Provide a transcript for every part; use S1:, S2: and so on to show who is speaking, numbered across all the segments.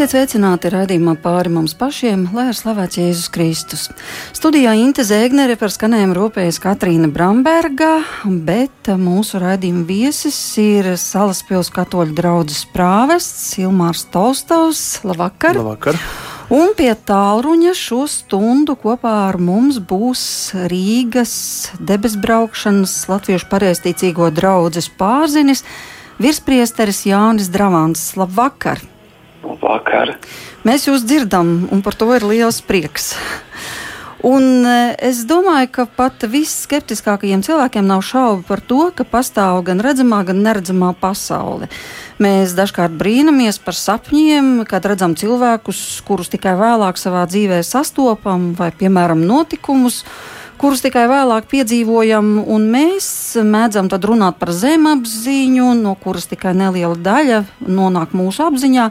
S1: Esiet sveicināti raidījumā pāri mums pašiem, lai ar slavēts Jēzus Kristus. Studijā Inte Zēgnere par skanējumu rūpējas Katrīna Bramberga, bet mūsu raidījuma viesis ir Salaspils katoļu draudzes prāvests Ilmārs Tolstovs. Labvakar!
S2: Labvakar.
S1: Un pie tālruņa šo stundu kopā ar mums būs Rīgas debesbraukšanas Latviešu pareizticīgo draudzes pārzinis virspriesteris Jānis Dravans. Labvakar!
S3: Vakar.
S1: Mēs jūs dzirdam, un par to ir liels prieks. Un e, es domāju, ka pat visskeptiskākajiem cilvēkiem nav šaubu par to, ka pastāv gan redzamā, gan neredzamā pasaule. Mēs dažkārt brīnamies par sapņiem, kad redzam cilvēkus, kurus tikai vēlāk savā dzīvē sastopam, vai, piemēram, notikumus, kurus tikai vēlāk piedzīvojam, un mēs mēdzam tad runāt par zemapziņu, no kuras tikai neliela daļa nonāk mūsu apziņā.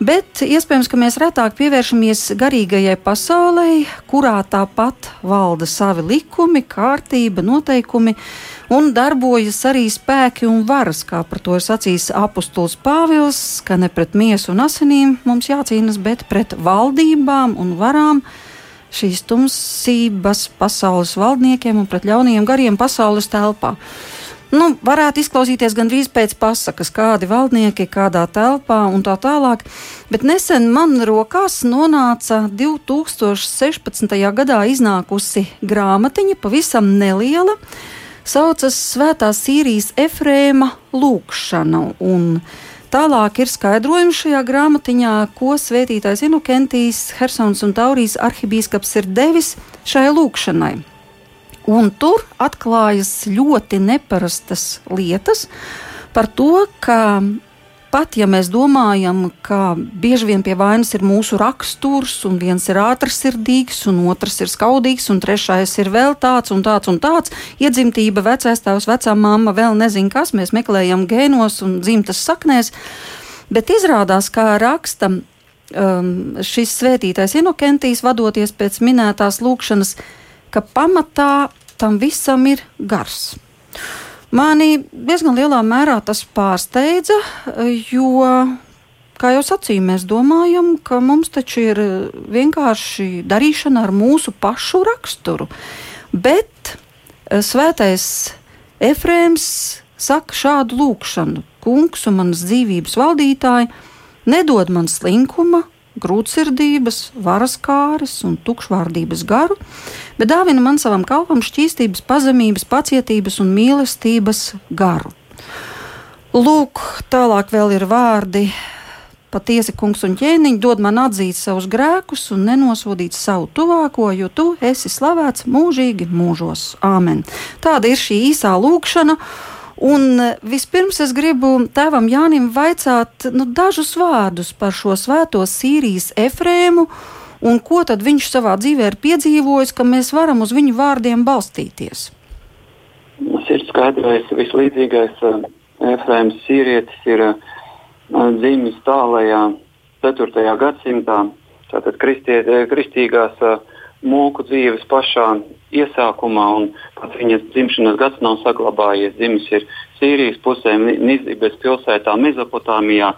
S1: Bet iespējams, ka mēs retāk pievēršamies garīgajai pasaulē, kurā tāpat valda savi likumi, kārtība, noteikumi un darbojas arī spēki un varas, kā par to ir sacījis apustulis Pāvils, ka ne pret miesu un asinīm mums jācīnas, bet pret valdībām un varām šīs tumsības pasaules valdniekiem un pret ļaunajiem gariem pasaules telpā. Nu, varētu izklausīties gandrīz pēc pasakas, kādi valdnieki kādā telpā un tā tālāk, bet nesen man rokās nonāca 2016. gadā iznākusi grāmatiņa, pavisam neliela, saucas Svētā Sīrijas Efrēma lūkšana. Un Tālāk ir skaidrojums šajā grāmatiņā, ko svētītājs Inukentijs, Hersons un Taurijas arhibīskaps ir devis šai lūkšanai. Un tur atklājas ļoti neparastas lietas par to, ka pat ja mēs domājam, ka bieži vien pie vainas ir mūsu raksturs, un viens ir ātrsirdīgs, un otrs ir skaudīgs, un trešais ir vēl tāds un tāds un tāds, iedzimtība, vecais tēvs, vecā mamma, vēl nezinu kas, mēs meklējam gēnos un dzimtas saknēs, bet izrādās, kā raksta um, šis svētītais Inokentijs, vadoties pēc minētās lūkšanas, ka pamatā tam visam ir gars. Mani diezgan lielā mērā tas pārsteidza, jo, kā jau sacīju, mēs domājam, ka mums taču ir vienkārši darīšana ar mūsu pašu raksturu. Bet eh, svētais Efrēms saka šādu lūkšanu: Kungs un manas dzīvības valdītāji, nedod man slinkuma, grūtsirdības, varas kāres un tukšvārdības garu, bet dāvina man savam kalpam šķīstības, pazemības, pacietības un mīlestības garu. Lūk, tālāk vēl ir vārdi. Patiesi, kungs un ķēniņš dod man atzīt savus grēkus un nenosodīt savu tuvāko, jo tu esi slavēts mūžīgi mūžos. Āmen. Tāda ir šī īsā lūkšana. Un e, vispirms es gribu tēvam Jānim vaicāt nu, dažus vārdus par šo svēto Sīrijas efrēmu un ko tad viņš savā dzīvē ir piedzīvojis, ka mēs varam uz viņu vārdiem balstīties.
S3: Tas ir skaidrs, ka vislīdzīgais uh, efrēms sīrietis ir uh, dzimis tālajā 4. gadsimtā, tātad kristie, kristīgās mūku dzīves pašā iesākumā, un pats viņas dzimšanas gads nav saglabājies. Dzimis ir Sīrijas pusē, Nizibes pilsētā, Mezopotāmijā,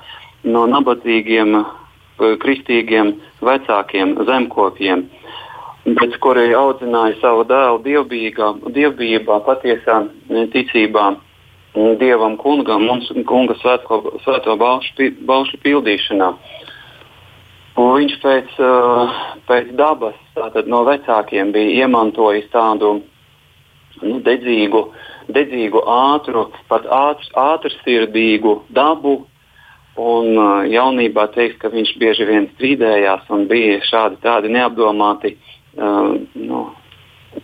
S3: no nabadzīgiem, eh, kristīgiem vecākiem zemkopiem, pēc kuriem audzināja savu dēlu dievbijā, dievbijībā, patiesā ticībā. Dievam, kungam un kunga svētko, svēto baušu, baušu pildīšanā. Un viņš pēc, uh, pēc dabas, tātad no vecākiem, bija iemantojis tādu nu, dedzīgu, dedzīgu, ātru, pat ātr, ātrsirdīgu dabu. Un jaunībā teiks, ka viņš bieži vien strīdējās un bija šādi tādi neapdomāti uh, nu,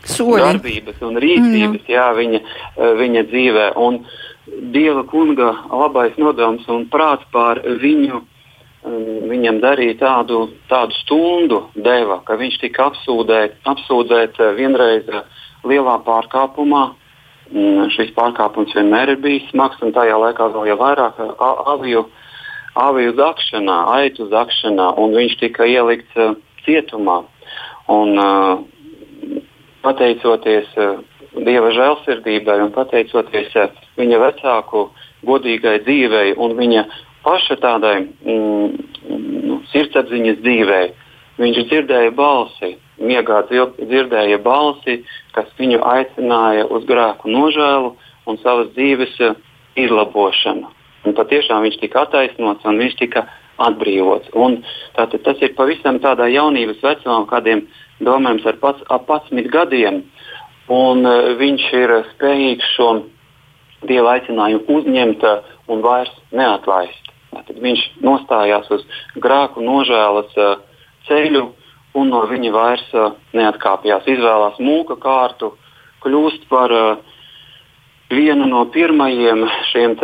S1: Soļi.
S3: darbības un rīcības mm. jā, viņa, viņa dzīvē. Un Dieva kunga labais nodoms un prāts pār viņu uh, viņam darīja tādu, tādu stundu, deva, ka viņš tika apsūdēt, apsūdzēts eh, vienreiz eh, lielā pārkāpumā. Mm, šis pārkāpums vienmēr ir bijis smags, un tajā laikā vēl jau vairāk eh, aviju, aviju zakšanā, aitu zakšanā, un viņš tika ielikts cietumā. Un, pateicoties Dieva žēlsirdībai un pateicoties viņa vecāku godīgai dzīvei un viņa paša tādai mm, nu, sirdsapziņas dzīvē. Viņš dzirdēja balsi, miegā dzirdēja balsi, kas viņu aicināja uz grēku nožēlu un savas dzīves uh, izlabošanu. Un patiešām viņš tika attaisnots un viņš tika atbrīvots. Un, tātad, tas ir pavisam tādā jaunības vecumā, kādiem domājams ar pats, ap 11 gadiem. Un, uh, viņš ir spējīgs šo dieva aicinājumu uzņemt uh, un vairs neatlaist. Tad viņš nostājās uz grēku nožēlas uh, ceļu un no viņa vairs uh, neatkāpjas. Izvēlās mūka kārtu, kļūst par uh, vienu no pirmajiem šiem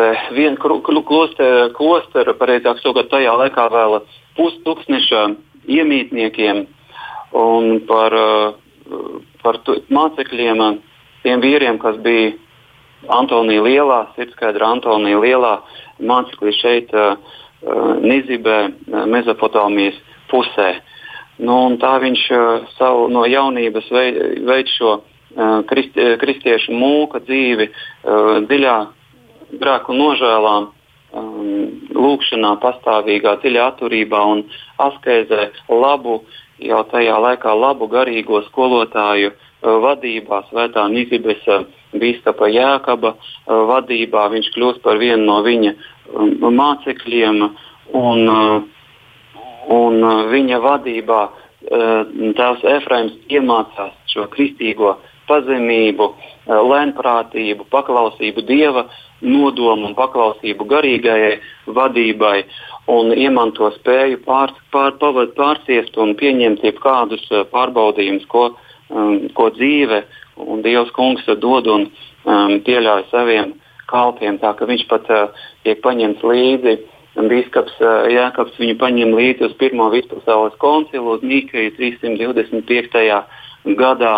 S3: klosteru pareizāk sakot, tajā laikā vēl pustūkstneša iemītniekiem un par, par mācekļiem, tiem vīriem, kas bija Antonija Lielā, Sirdsskaidra Antonija Lielā, mācekļi šeit, uh, Nizibē, Mezopotāmijas pusē. Nu, tā viņš savu no jaunības veid, šo uh, krist, kristiešu mūka dzīvi dziļā grēku nožēlā, lūkšanā, pastāvīgā, dziļā atturībā un askēzē labu, jau tajā laikā labu garīgo skolotāju vadībā, Svētā Nizibes uh, Bīskapa Jēkaba uh, vadībā. Viņš kļūst par vienu no viņa um, mācekļiem, un, uh, un uh, viņa vadībā tēvs Efraims iemācās šo kristīgo pazemību, lēnprātību, paklausību dieva nodomu un paklausību garīgajai vadībai un iemanto spēju pār, pār, pār, pārciest un pieņemt jebkādus pārbaudījumus, ko, um, ko dzīve un Dievs kungs dod un um, pieļauj saviem kalpiem, tā ka viņš pat uh, tiek paņemts līdzi. Bīskaps uh, Jākaps viņu paņem līdzi uz Pirmo vispasaules koncilu uz Nīkeju 325. gadā,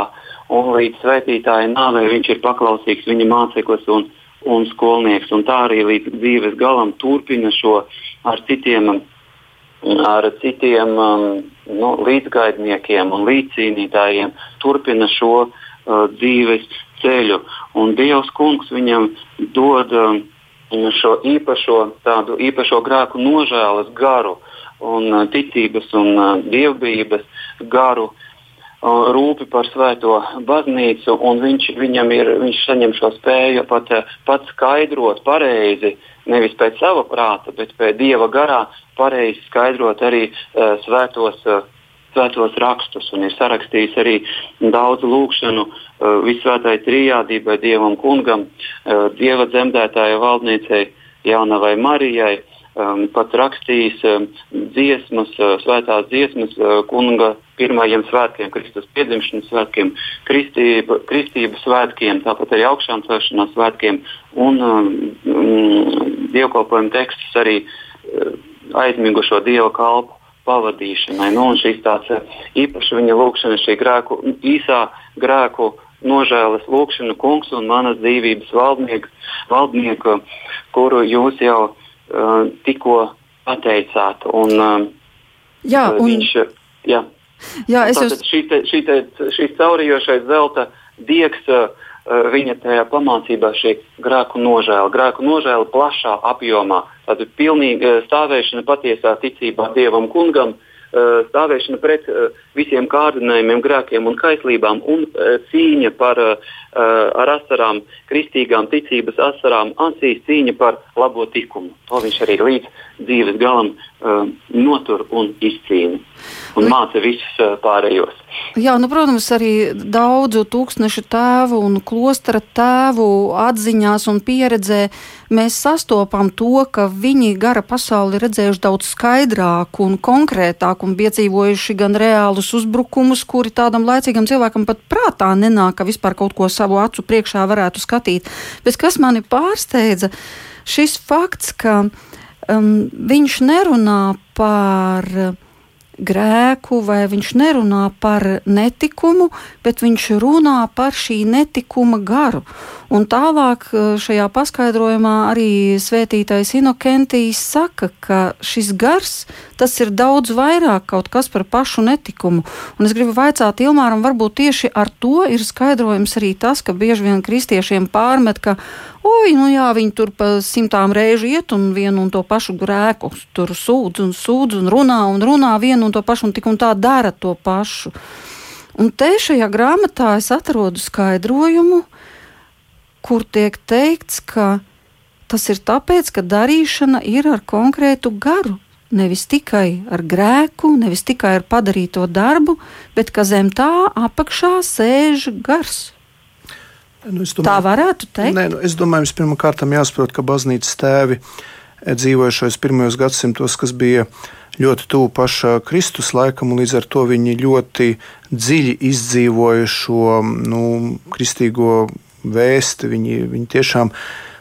S3: un līdz svētītāja nāvei viņš ir paklausīgs viņa māceklis un, un skolnieks. Un tā arī līdz dzīves galam turpina šo ar citiem, ar citiem um, nu, līdzgaidniekiem un līdzcīnītājiem, turpina šo uh, dzīves ceļu. Un Dievs kungs viņam dod um, šo īpašo, tādu īpašo grēku nožēlas garu un uh, ticības un uh, dievbijības garu. Uh, rūpi par svēto baznīcu, un viņš, ir, viņš saņem šo spēju pat, pat skaidrot pareizi, nevis pēc sava prāta, bet pēc dieva garā, pareizi skaidrot arī uh, svētos uh, svētos rakstus un ir sarakstījis arī daudz lūgšanu uh, visvētai trijādībai, Dievam kungam, uh, Dieva dzemdētāja valdniecei Jaunavai Marijai. Um, pats rakstījis dziesmas, svētās dziesmas kunga pirmajiem svētkiem, Kristus piedzimšanas svētkiem, kristība, kristības svētkiem, tāpat arī augšām celšanās svētkiem un um, um, dievkalpojumu tekstus arī aizmigušo dieva kalpu pavadīšanai. Nu, šis tāds eh, īpaši viņa lūkšana, šī grēku, īsā grēku nožēlas lūkšana, kungs un manas dzīvības valdnieks, valdnieku, kuru jūs jau uh, tikko pateicāt. Un, uh,
S1: jā, un... Viņš,
S3: jā.
S1: Jā, es jūs...
S3: šī, te, šī, te, šī caurījošais zelta diegs uh, viņa tajā pamācībā šī grēku nožēla, grēku nožēla plašā apjomā. Tātad pilnīga stāvēšana patiesā ticībā Dievam kungam, stāvēšana pret visiem kārdinājumiem, grēkiem un kaislībām un cīņa par, ar asarām, kristīgām ticības asarām, acīs cīņa par labo likumu. To viņš arī līdz dzīves galam notur un izcīna un māca visus pārējos.
S1: Jā, nu, protams, arī daudzu tūkstnešu tēvu un klostera tēvu atziņās un pieredzē mēs sastopam to, ka viņi gara pasauli redzējuši daudz skaidrāku un konkrētāku un piedzīvojuši gan reālus uzbrukumus, kuri tādam laicīgam cilvēkam pat prātā nenāk, ka vispār kaut ko savu acu priekšā varētu skatīt. Bet kas mani pārsteidza, šis fakts, ka um, viņš nerunā par grēku, vai viņš nerunā par netikumu, bet viņš runā par šī netikuma garu. Un tālāk eh, šajā paskaidrojumā arī svētītais Inokentijs saka, ka šis gars tas ir daudz vairāk kaut kas par pašu netikumu. Un es gribu vaicāt Ilmāram, varbūt tieši ar to ir skaidrojums arī tas, ka bieži vien kristiešiem pārmet, ka, oi, nu jā, viņi tur pa simtām reižu iet un vienu un to pašu grēku tur sūdz un sūdz un runā un runā vienu un to pašu un tik un tā dara to pašu. Un te šajā grāmatā es atrodu skaidrojumu, kur tiek teikts, ka tas ir tāpēc, ka darīšana ir ar konkrētu garu. Nevis tikai ar grēku, nevis tikai ar padarīto darbu, bet ka zem tā apakšā sēž gars. Nu, domāju, tā varētu teikt.
S2: Nē, nu, es domāju, pirmkārt jāsaprot, ka baznīcas tēvi eh, dzīvojušais pirmajos gadsimtos, kas bija ļoti tuvu pašā Kristus laikam, un līdz ar to viņi ļoti dziļi izdzīvoja šo nu, kristīgo vēsti. Viņi, viņi tiešām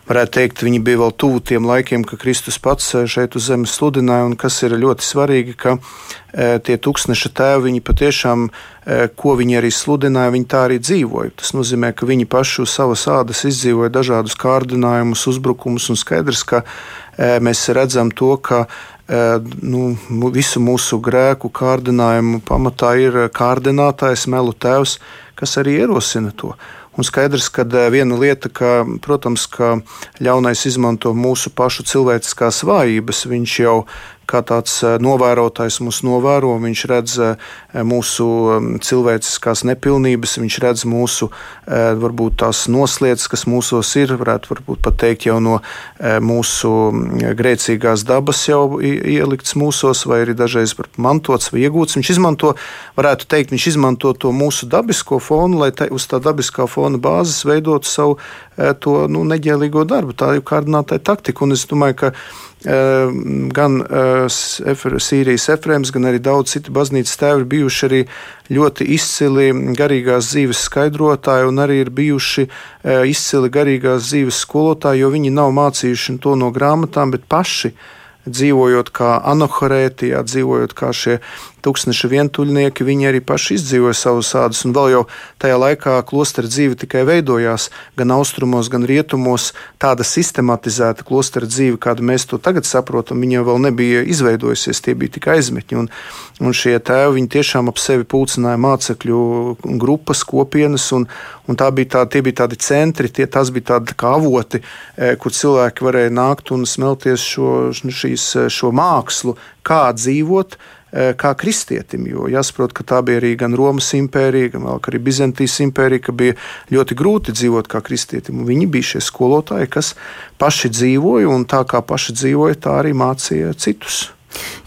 S2: varētu teikt, viņi bija vēl tuvu tiem laikiem, kad Kristus pats eh, šeit uz zemes sludināja, un kas ir ļoti svarīgi, ka e, tie tūkstneša tēvi, viņi patiešām, e, ko viņi arī sludināja, viņi tā arī dzīvoja. Tas nozīmē, ka viņi paši uz savas ādas izdzīvoja dažādus kārdinājumus, uzbrukumus, un skaidrs, ka mēs redzam to, ka nu, visu mūsu grēku kārdinājumu pamatā ir kārdinātājs, melu tēvs, kas arī ierosina to. Un skaidrs, ka eh, viena lieta, ka, protams, ka ļaunais izmanto mūsu pašu cilvēciskās vājības, viņš jau kā tāds eh, novērotājs mūs novēro, viņš redz eh, mūsu cilvēciskās nepilnības, viņš redz mūsu eh, varbūt tās noslēdzes, kas mūsos ir, varētu varbūt pat teikt jau no mūsu grēcīgās dabas jau ielikts mūsos, vai arī dažreiz mantots vai iegūts. Viņš izmanto, varētu teikt, viņš izmanto to mūsu dabisko fonu, lai te, uz tā dabiskā fona bāzes veidotu savu to nu, neģēlīgo darbu. Tā ir kārdinātāja taktika, un es domāju, ka gan eh, Sīrijas efrēms, gan arī daudz citu baznīcas tēvi ir bijuši arī ļoti izcili garīgās dzīves skaidrotāji un arī ir bijuši eh, izcili garīgās dzīves skolotāji, jo viņi nav mācījuši to no grāmatām, bet paši dzīvojot kā anohorētijā, dzīvojot kā šie tūkstneša vientuļnieki, viņi arī paši izdzīvoja savus sādus, un vēl jau tajā laikā klostera dzīve tikai veidojās gan austrumos, gan rietumos. Tāda sistematizēta klostera dzīve, kādu mēs to tagad saprotam, viņa vēl nebija izveidojusies, tie bija tikai aizmetņi. Un, un šie tēvi, viņi tiešām ap sevi pulcināja mācekļu grupas, kopienas, un, un tā bija tā, tie bija tādi centri, tie, tas bija tādi kā avoti, eh, kur cilvēki varēja nākt un smelties šo, šīs, šo mākslu, kā dzīvot, kā kristietim. Jo jāsaprot, ka tā bija arī gan Romas impērija, gan arī Bizantijas impērija, ka bija ļoti grūti dzīvot kā kristietim. Viņi bija šie skolotāji, kas paši dzīvoja, un tā kā paši dzīvoja, tā arī mācīja citus.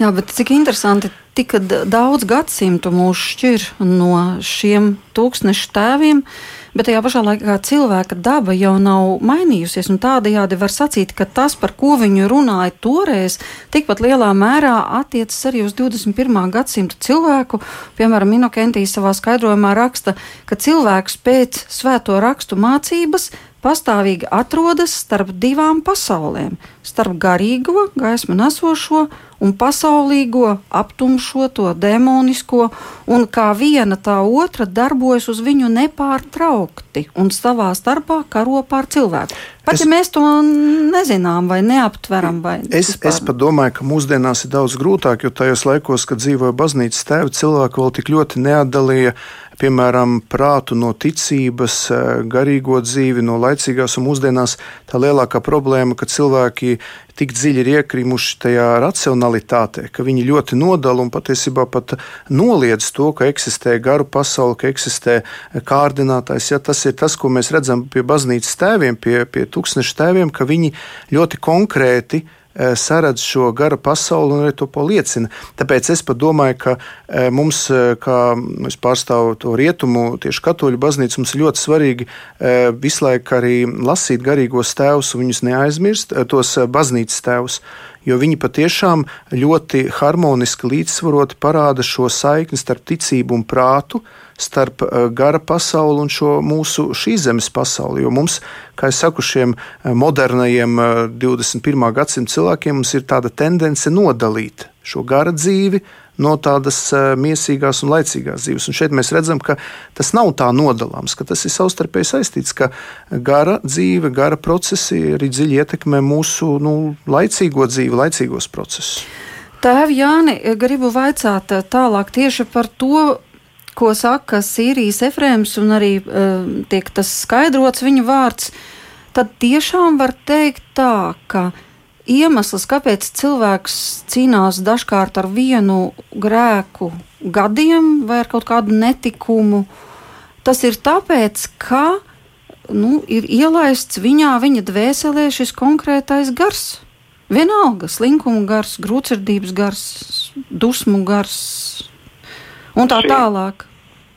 S1: Jā, bet cik interesanti, tik daudz gadsimtu mūs šķir no šiem tūkstnešu tēviem. Uh, bet tajā pašā laikā cilvēka daba jau nav mainījusies. Tādējādi var sacīt, ka tas, par ko viņi runāja toreiz, tikpat lielā mērā attiecas arī uz 21. gadsimta cilvēku. Piemēram, Minokentijas savā skaidrojumā raksta, ka cilvēks pēc svēto rakstu mācības pastāvīgi atrodas starp divām pasaulēm - starp garīgo, gaismu nesošo un pasaulīgo, aptumšoto, demonisko, un kā viena tā otra darbojas uz viņu nepārtraukti un savā starpā karo pār cilvēku. Pat es, ja mēs to nezinām vai neaptveram, vai
S2: es, vispār. es pat domāju, ka mūsdienās ir daudz grūtāk, jo tajos laikos, kad dzīvoja baznīcas tēvi, cilvēki vēl tik ļoti neatdalīja piemēram, prātu no ticības, eh, garīgo dzīvi, no laicīgās un mūsdienās tā lielākā problēma, ka cilvēki tik dziļi ir iekrimuši tajā racionalitātē, ka viņi ļoti nodala un patiesībā pat noliedz to, ka eksistē garu pasaule, ka eksistē kārdinātājs. Ja, tas ir tas, ko mēs redzam pie baznīcas tēviem, pie, pie tūkstneša tēviem, ka viņi ļoti konkrēti Eh, saredz šo gara pasauli un arī to liecina. Tāpēc es domāju, ka eh, mums, eh, kā es pārstāvu to rietumu, tieši katoļu baznīcu, mums ir ļoti svarīgi visu laiku arī lasīt garīgos tēvus un viņus neaizmirst, tos baznīcas tēvus jo viņi patiešām ļoti harmoniski līdzsvaroti parāda šo saikni starp ticību un prātu, starp eh, gara pasauli un šo mūsu šīs zemes pasauli. Jo mums, kā jau saku, šiem eh, modernajiem 21. Eh, gadsimta cilvēkiem ir tāda tendence nodalīt šo gara dzīvi no tādas mīsīgās un laicīgās dzīves. Un šeit mēs redzam, ka tas nav tā nodalāms, ka tas ir savstarpēji saistīts, ka gara dzīve, gara procesi arī dziļi ietekmē mūsu nu, laicīgo dzīvi, laicīgos procesus.
S1: Tēvi Jāni, gribu vaicāt tālāk tieši par to, ko saka Sīrijas efrēms, un arī uh, tiek tas skaidrots viņa vārds, tad tiešām var teikt tā, ka iemesls, kāpēc cilvēks cīnās dažkārt ar vienu grēku gadiem vai ar kaut kādu netikumu, tas ir tāpēc, ka nu, ir ielaists viņā, viņa dvēselē šis konkrētais gars. Vienalga, slinkuma gars, grūtsirdības gars, dusmu gars un tā tālāk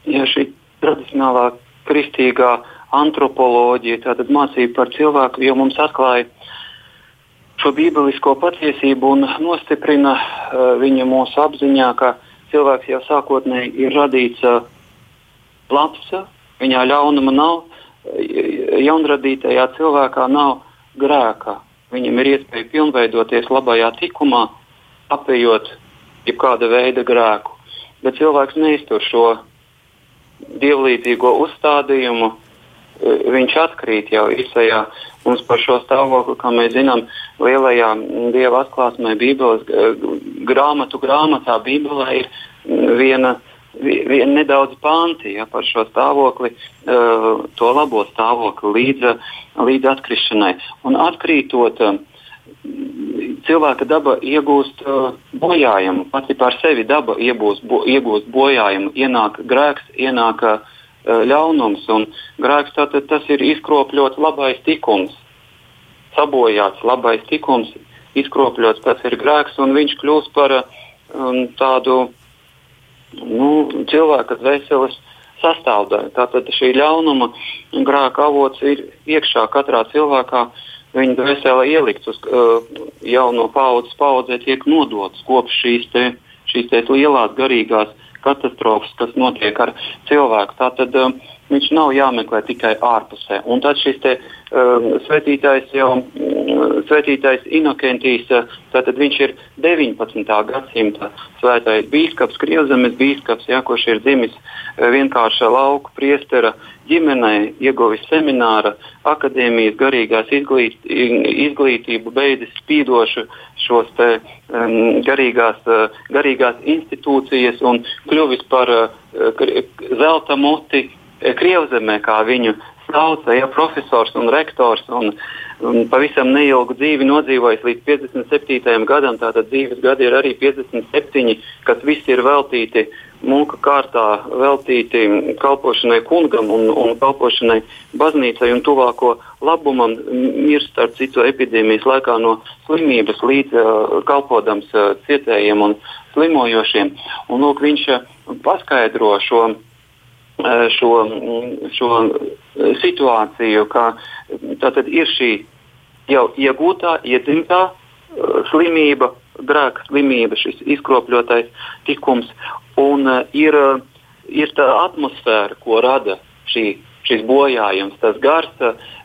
S3: ja šī tradicionālā kristīgā antropoloģija, tātad mācība par cilvēku, jau mums atklāja šo bībelisko patiesību un nostiprina uh, viņa mūsu apziņā, ka cilvēks jau sākotnēji ir radīts uh, labs, viņā ļaunuma nav, jaunradītajā cilvēkā nav grēka. Viņam ir iespēja pilnveidoties labajā tikumā, apējot jebkāda veida grēku. Bet cilvēks neiztur šo dievlīdzīgo uzstādījumu, e, viņš atkrīt jau īsajā mums par šo stāvokli, kā mēs zinām, lielajā dieva atklāsmē, Bībeles e, grāmatu grāmatā, Bībelē ir viena, viena nedaudz panti ja, par šo stāvokli, e, to labo stāvokli līdz, līdz atkrišanai. Un atkrītot, cilvēka daba iegūst uh, bojājumu. Pati par sevi daba iegūst, bo, iegūst bojājumu, ienāk grēks, ienāk uh, ļaunums. Grēks tātad tas ir izkropļots labais tikums, sabojāts labais tikums, izkropļots tas ir grēks, un viņš kļūst par um, tādu nu, cilvēka dvēseles sastāvdaļu. Tātad šī ļaunuma grēka avots ir iekšā katrā cilvēkā. Viņa dvēselē ielikts uz uh, jauno paudzes paudzē, tiek nodots kopš šīs, te, šīs te lielās garīgās katastrofas, kas notiek ar cilvēku. Tātad uh, viņš nav jāmeklē tikai ārpusē. Un tad šis te, uh, svētītājs jau, uh, svētītājs Inokentijs, uh, tātad viņš ir 19. gadsimta svētais bīskaps, Krievzemes bīskaps, ja, kurš ir dzimis uh, vienkārša lauku priestera ģimenē, ieguvis semināra, akadēmijas garīgās izglīt, izglītību, beidzis spīdošu šos te, um, garīgās, uh, garīgās institūcijas un kļuvis par uh, zelta muti Krievzemē, kā viņu sauca, ja profesors un rektors. Un, un pavisam neilgu dzīvi nodzīvojis līdz 57. gadam. Tātad dzīves gadi ir arī 57, kas visi ir veltīti mūka kārtā, veltīti kalpošanai kungam un, un kalpošanai baznīcai un tuvāko labumam. Mirst ar citu epidēmijas laikā no slimības līdz uh, kalpodams uh, cietējiem un slimojošiem. Un, lūk, viņš uh, paskaidro šo šo, šo eh, situāciju, ka tātad ir šī jau iegūtā, iedzimtā eh, slimība, grēka slimība, šis izkropļotais tikums, un ir, ir tā atmosfēra, ko rada šī, šis bojājums, tas gars,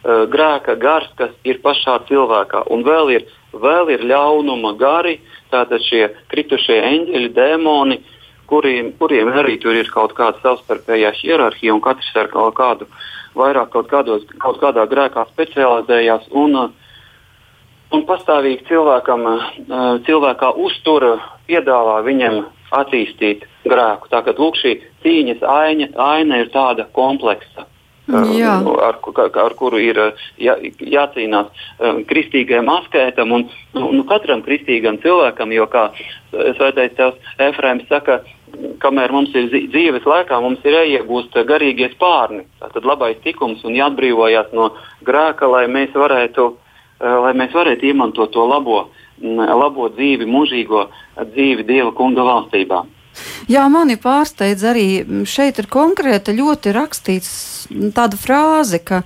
S3: grēka gars, kas ir pašā cilvēkā, un vēl ir, vēl ir ļaunuma gari, tātad šie kritušie eņģeļi, dēmoni, uh, kuriem, kuriem arī tur ir kaut kāda savstarpējā hierarhija, un katrs ar kaut kādu vairāk kaut, kādos, kaut kādā grēkā specializējās. Un, un pastāvīgi cilvēkam, cilvēkā uztur, piedāvā viņam attīstīt grēku. Tā kā šī cīņas aina, aina ir tāda kompleksa. Jā. Ar, ar, ar kuru ir jā, jācīnās kristīgajam askētam un nu, katram kristīgam cilvēkam, jo, kā Svētais Tēvs Efraims saka, kamēr mums ir dzīves laikā, mums ir jāiegūst garīgie spārni, tātad labais tikums un jāatbrīvojas no grēka, lai mēs varētu, eh, lai mēs varētu izmantot to labo, labo dzīvi, mūžīgo dzīvi Dieva kunga valstībā.
S1: Jā, mani pārsteidz arī šeit ir konkrēti ļoti rakstīts tāda frāze, ka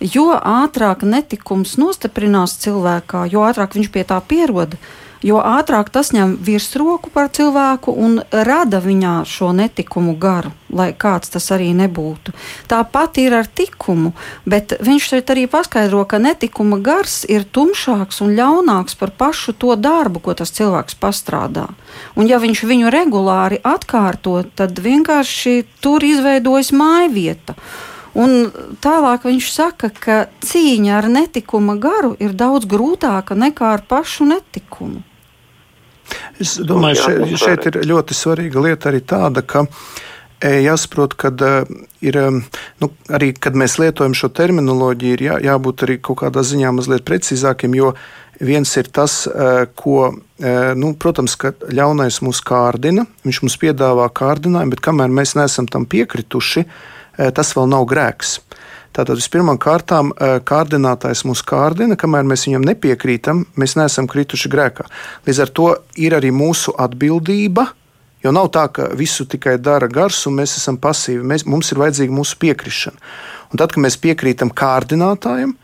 S1: jo ātrāk netikums nostiprinās cilvēkā, jo ātrāk viņš pie tā pierod, jo ātrāk tas ņem virsroku par cilvēku un rada viņā šo netikumu garu, lai kāds tas arī nebūtu. Tāpat ir ar tikumu, bet viņš šeit arī paskaidro, ka netikuma gars ir tumšāks un ļaunāks par pašu to darbu, ko tas cilvēks pastrādā. Un ja viņš viņu regulāri atkārto, tad vienkārši tur izveidojas māja vieta. Un tālāk viņš saka, ka cīņa ar netikuma garu ir daudz grūtāka nekā ar pašu netikumu.
S2: Es domāju, šeit, šeit ir ļoti svarīga lieta arī tāda, ka e, jāsaprot, ka e, ir e, nu, arī, kad mēs lietojam šo terminoloģiju, ir jā, jābūt arī kaut kādā ziņā mazliet precīzākiem, jo viens ir tas, ko, nu, protams, ka ļaunais mūs kārdina, viņš mums piedāvā kārdinājumu, bet kamēr mēs neesam tam piekrituši, tas vēl nav grēks. Tātad vispirmām kārtām kārdinātājs mūs kārdina, kamēr mēs viņam nepiekrītam, mēs neesam krituši grēkā. Līdz ar to ir arī mūsu atbildība. Jo nav tā, ka visu tikai dara gars, un mēs esam pasīvi. Mēs, mums ir vajadzīga mūsu piekrišana. Un tad, kad mēs piekrītam kārdinātājam,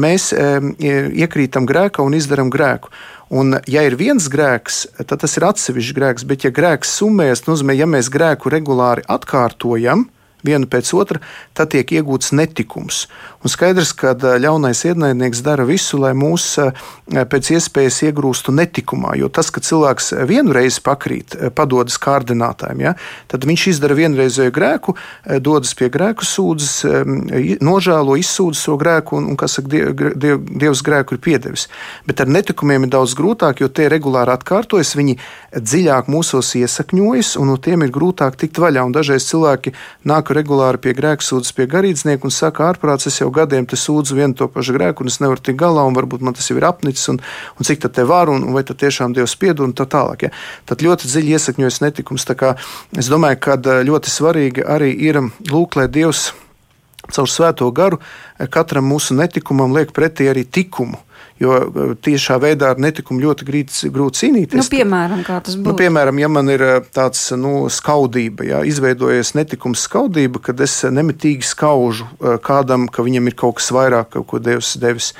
S2: mēs iekrītam grēkā un izdarām grēku. Un, ja ir viens grēks, tad tas ir atsevišķs grēks, bet, ja grēks summējas, nozīmē, ja mēs grēku regulāri atkārtojam, vienu pēc otra, tad tiek iegūts netikums. Un skaidrs, ka ļaunais ienaidnieks dara visu, lai mūs pēc iespējas iegrūstu netikumā. Jo tas, ka cilvēks vienu reizi pakrīt, padodas kārdinātājiem, ja, tad viņš izdara vienreizēju grēku, dodas pie grēku sūdzes, nožēlo, izsūdz šo grēku, un, un kas saka, diev, diev, Dievs grēku ir piedevis. Bet ar netikumiem ir daudz grūtāk, jo tie regulāri atkārtojas, viņi dziļāk mūsos iesakņojas, un no tiem ir grūtāk tikt vaļā. Un dažreiz cilvēki nāk regulāri pie grēksūdzes, pie garīdznieka un saka, ārprāts, es jau gadiem te sūdzu vienu to pašu grēku, un es nevaru tikt galā, un varbūt man tas jau ir apnicis, un, un cik tad te var, un, un vai tad tiešām Dievs piedod, un tā tālāk. Ja. Tad ļoti dziļi iesakņojas netikums. Es domāju, ka ļoti svarīgi arī ir lūk, lai Dievs caur svēto garu katram mūsu netikumam liek pretī arī likumu. Jo e, tiešā veidā ar netikumu ļoti grūti, grūti cīnīties.
S1: Nu, piemēram, kā tas būtu?
S2: Nu, piemēram, ja man ir e, tāds nu, skaudība, ja izveidojies netikums skaudība, kad es nemitīgi skaužu e, kādam, ka viņam ir kaut kas vairāk, kaut ko Dievs devis,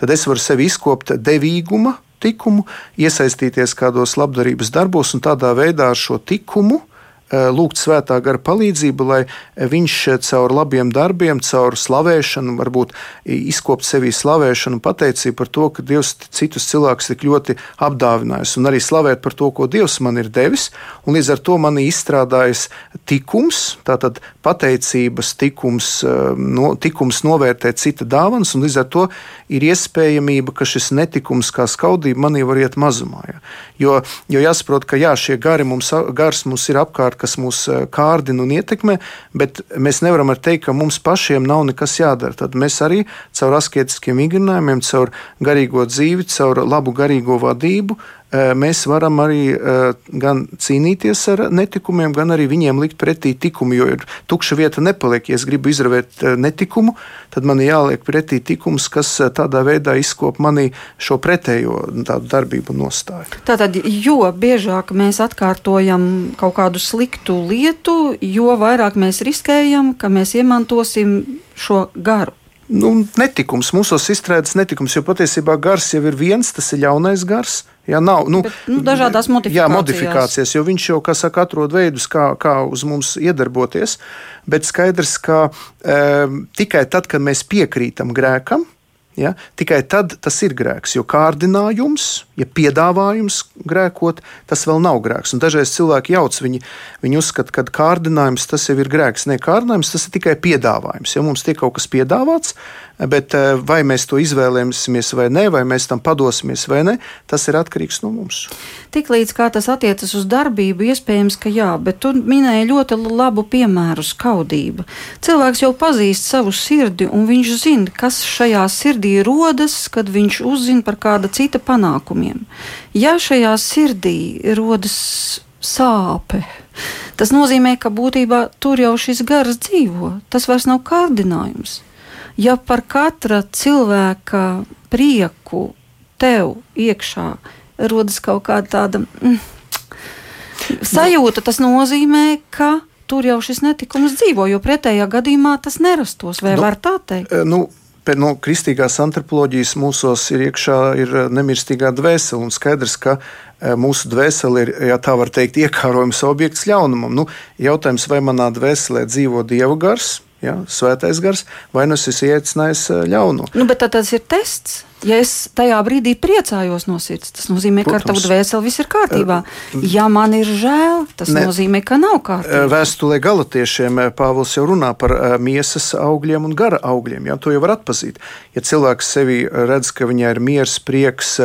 S2: tad es varu sevi izkopt devīguma tikumu, iesaistīties kādos labdarības darbos un tādā veidā ar šo tikumu lūgt svētā gara palīdzību, lai viņš caur labiem darbiem, caur slavēšanu, varbūt izkopt sevī slavēšanu un pateicību par to, ka Dievs citus cilvēkus tik ļoti apdāvinājis, un arī slavēt par to, ko Dievs man ir devis, un līdz ar to man izstrādājis tikums, tātad pateicības tikums, eh, no, tikums novērtēt cita dāvanas, un līdz ar to ir iespējamība, ka šis netikums kā skaudība manī var iet mazumā. Ja? Jo, jo jāsaprot, ka jā, šie gari mums, gars mums ir apkārt kas mūs eh, kārdina un ietekmē, bet mēs nevaram teikt, ka mums pašiem nav nekas jādara. Tad mēs arī caur asketiskiem vingrinājumiem, caur garīgo dzīvi, caur labu garīgo vadību mēs varam arī eh, gan cīnīties ar netikumiem, gan arī viņiem likt pretī tikumu. Jo ir tukša vieta nepaliek. Ja es gribu izravēt eh, netikumu, tad man jāliek pretī tikums, kas tādā veidā izkop manī šo pretējo darbību nostāju.
S1: Tātad, jo biežāk mēs atkārtojam kaut kādu sliktu lietu, jo vairāk mēs riskējam, ka mēs iemantosim šo garu.
S2: Nu, netikums, mūsos izstrādāts netikums, jo patiesībā gars jau ir viens, tas ir ļaunais gars. Jā, nav nu,
S1: Bet, nu, dažādās modifikācijas.
S2: Jā, modifikācijas, jo viņš jau, kā saka, atrod veidus, kā, kā uz mums iedarboties. Bet skaidrs, ka e, tikai tad, kad mēs piekrītam grēkam, Ja? Tikai tad tas ir grēks, jo kārdinājums, ja piedāvājums grēkot, tas vēl nav grēks. Un dažreiz cilvēki jauc, viņi, viņi uzskata, ka kārdinājums tas jau ir grēks. Nē, kārdinājums tas ir tikai piedāvājums. Ja mums tiek kaut kas piedāvāts, bet eh, vai mēs to izvēlēsimies vai nē, vai mēs tam padosimies vai nē, tas ir atkarīgs no mums.
S1: Tiklīdz kā tas attiecas uz darbību, iespējams, ka jā, bet tu minēji ļoti labu piemēru skaudību. Cilvēks jau pazīst savu sirdi, un viņš zina, kas šajā sirdī rodas, kad viņš uzzina par kāda cita panākumiem. Ja šajā sirdī rodas sāpe, tas nozīmē, ka būtībā tur jau šis gars dzīvo. Tas vairs nav kārdinājums ja par katra cilvēka prieku tev iekšā rodas kaut kāda tāda mm, sajūta, tas nozīmē, ka tur jau šis netikums dzīvo, jo pretējā gadījumā tas nerastos. Vai nu, var tā teikt?
S2: Nu, pēc nu, kristīgās antropoloģijas mūsos ir iekšā ir nemirstīgā dvēsele, un skaidrs, ka mūsu dvēsele ir, ja tā var teikt, iekārojums objekts ļaunumam. Nu, jautājums, vai manā dvēselē dzīvo dievu gars, ja, svētais gars, vai nu es esmu iecinājis ļauno.
S1: Nu, bet tas ir tests. Ja es tajā brīdī priecājos no sirds, tas nozīmē, Protams. ka ar tavu dvēseli viss ir kārtībā. Ja man ir žēl, tas ne, nozīmē, ka nav kārtībā.
S2: Vēstulē galotiešiem Pāvils jau runā par miesas augļiem un gara augļiem. Jā, to jau var atpazīt. Ja cilvēks sevi redz, ka viņai ir miers, prieks,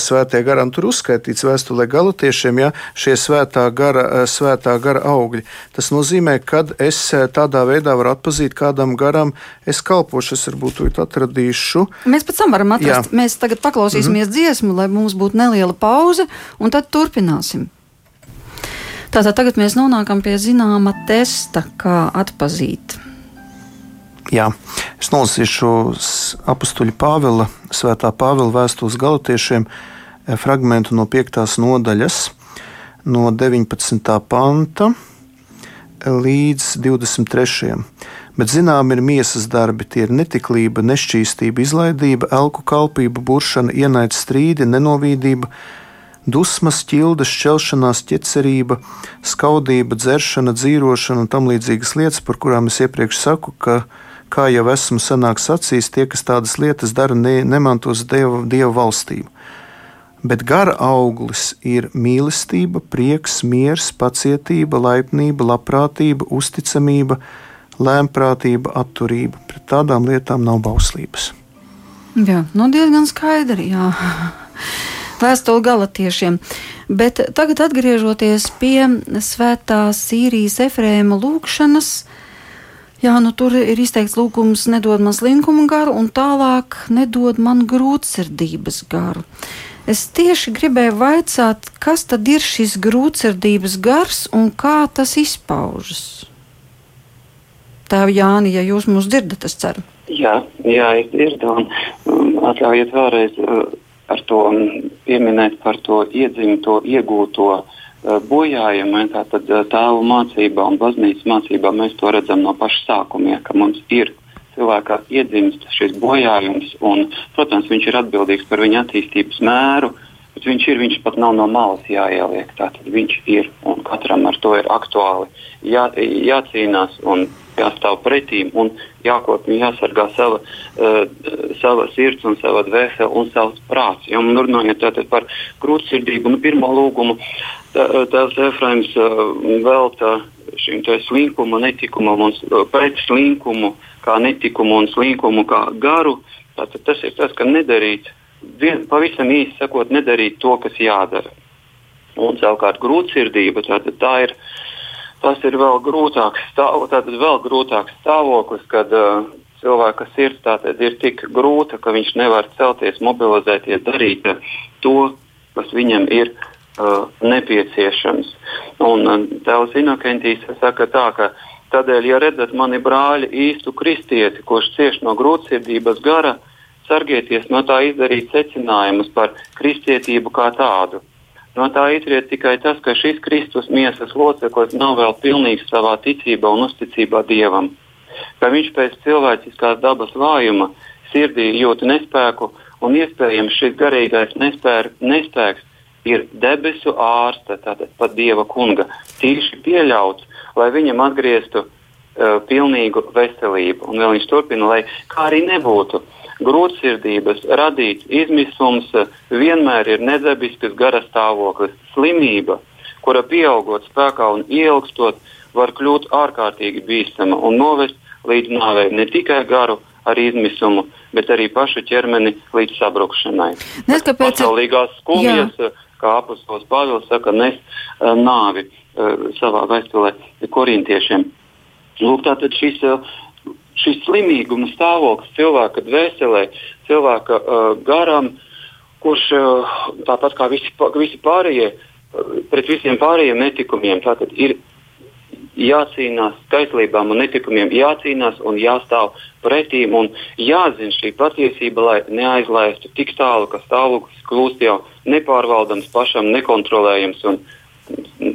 S2: svētie garam, tur uzskaitīts vēstulē galotiešiem, ja šie svētā gara, svētā gara augļi. Tas nozīmē, ka es tādā veidā varu atpazīt, kādam garam es kalpošu. Es varbūt to atradīšu.
S1: Mēs pēc tam varam varam atrast. Jā. Mēs tagad paklausīsimies mm dziesmu, lai mums būtu neliela pauze, un tad turpināsim. Tātad tagad mēs nonākam pie zināma testa, kā atpazīt.
S2: Jā, es nolasīšu apakstuļa Pāvila, Svētā Pāvila vēstules galotiešiem eh, fragment no 5. nodaļas, no 19. panta līdz 23 bet zinām ir miesas darbi, tie ir netiklība, nešķīstība, izlaidība, elku kalpība, buršana, ienaida strīdi, nenovīdība, dusmas, ķildes, šķelšanās, ķecerība, skaudība, dzeršana, dzīrošana un tam līdzīgas lietas, par kurām es iepriekš saku, ka, kā jau esmu senāk sacījis, tie, kas tādas lietas dara, ne, nemantos Dieva, Dieva valstību. Bet gara auglis ir mīlestība, prieks, miers, pacietība, laipnība, labprātība, uzticamība, lēmprātība, atturība. Pret tādām lietām nav bauslības.
S1: Jā, nu diezgan skaidri. Jā. Vēstule galotiešiem. Bet tagad atgriežoties pie svētā Sīrijas efrēma lūkšanas, jā, nu tur ir izteikts lūgums nedod man slinkumu garu un tālāk nedod man grūtsirdības garu. Es tieši gribēju vaicāt, kas tad ir šis grūtsirdības gars un kā tas izpaužas? Tēva Jāni, ja jūs mūs dzirdat, es ceru.
S3: Jā, jā es dzirdu un um, atļaujiet vēlreiz uh, ar to um, pieminēt par to iedzimto, iegūto uh, bojājumu. Tātad uh, tēvu mācībā un baznīcas mācībā mēs to redzam no paša sākuma, ka mums ir cilvēkā iedzimst šis bojājums, un, protams, viņš ir atbildīgs par viņa attīstības mēru. Bet viņš ir, viņš pat nav no malas jāieliek. Tātad viņš ir un katram ar to ir aktuāli jā, jācīnās un jāstāv pretī un jākop un jāsargā sava, uh, sava sirds un sava dvēsele un savs prāts. Ja, un runājot par grūtsirdību, nu, pirmo lūgumu tēvs Efraims uh, velta šim slinkumu, netikumam un uh, pret slinkumu, kā netikumu un slinkumu, kā garu. Tātad tas ir tas, ka nedarīt, vien, pavisam īsi sakot, nedarīt to, kas jādara. Un savukārt grūtsirdība, tā ir uh, tas ir vēl grūtāks, stāv, vēl grūtāks stāvoklis, kad uh, cilvēka sirds ir tik grūta, ka viņš nevar celties, mobilizēties, darīt uh, to, kas viņam ir uh, nepieciešams. Un uh, Tēvs Inokentīs saka tā, ka tādēļ, ja redzat mani brāļi īstu kristieti, kurš cieš no grūtsirdības gara, sargieties no tā izdarīt secinājumus par kristietību kā tādu. No tā izriet tikai tas, ka šis Kristus miesas loceklis nav vēl pilnīgs savā ticībā un uzticībā Dievam. Ka viņš pēc cilvēciskās dabas vājuma sirdī jūt nespēku un iespējams šis garīgais nespēr, nespēks ir debesu ārsta, tātad pat Dieva kunga, tīši pieļauts, lai viņam atgrieztu uh, pilnīgu veselību. Un vēl viņš turpina, lai kā arī nebūtu grūtsirdības, radīt izmisums vienmēr ir nedabisks gara stāvoklis, slimība, kura pieaugot spēkā un ilgstot, var kļūt ārkārtīgi bīstama un novest līdz nāvei ne tikai garu ar izmisumu, bet arī pašu ķermeni līdz sabrukšanai.
S1: Neskapēc...
S3: Pasaulīgās skumjas, Jā. kā apustulis Pāvils saka, nes uh, nāvi savā vēstulē korintiešiem. Lūk, tātad šis uh, šis slimīguma stāvoklis cilvēka dvēselē, cilvēka uh, garam, kurš uh, tāpat kā visi, visi pārējie, uh, pret visiem pārējiem netikumiem, tātad ir jācīnās kaislībām un netikumiem, jācīnās un jāstāv pretīm un jāzina šī patiesība, lai neaizlaistu tik tālu, ka stāvoklis kļūst jau nepārvaldams, pašam nekontrolējams un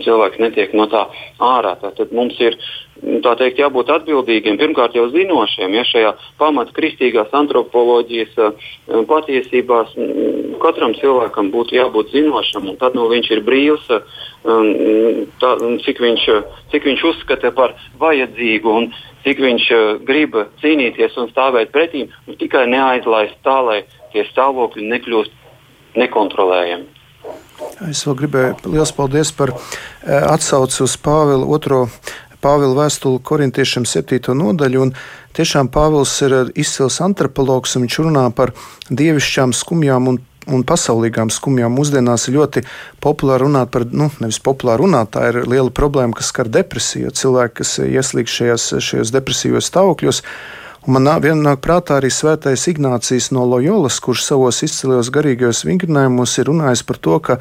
S3: cilvēks netiek no tā ārā. Tad mums ir tā teikt, jābūt atbildīgiem, pirmkārt jau zinošiem, ja šajā pamat kristīgās antropoloģijas uh, patiesībās katram cilvēkam būtu jābūt zinošam, un tad nu, viņš ir brīvs, um, tā, cik, viņš, cik viņš uzskata par vajadzīgu un cik viņš uh, grib cīnīties un stāvēt pretī, un tikai neaizlaist tā, lai tie stāvokļi nekļūst nekontrolējami.
S2: Es vēl gribēju liels paldies par atsauci uz Pāvila otro Pāvila vēstuli korintiešiem 7. nodaļu. Tiešām Pāvils ir izcils antropologs, un viņš runā par dievišķām skumjām un un pasaulīgām skumjām. Mūsdienās ir ļoti populāri runāt par, nu, nevis populāri runāt, tā ir liela problēma, kas skar depresiju. Cilvēki, kas ieslīg šajās, šajos depresīvos stāvokļos, Un man vienā nāk prātā arī svētais Ignācijas no Loyolas, kurš savos izcilajos garīgajos vingrinājumos ir runājis par to, ka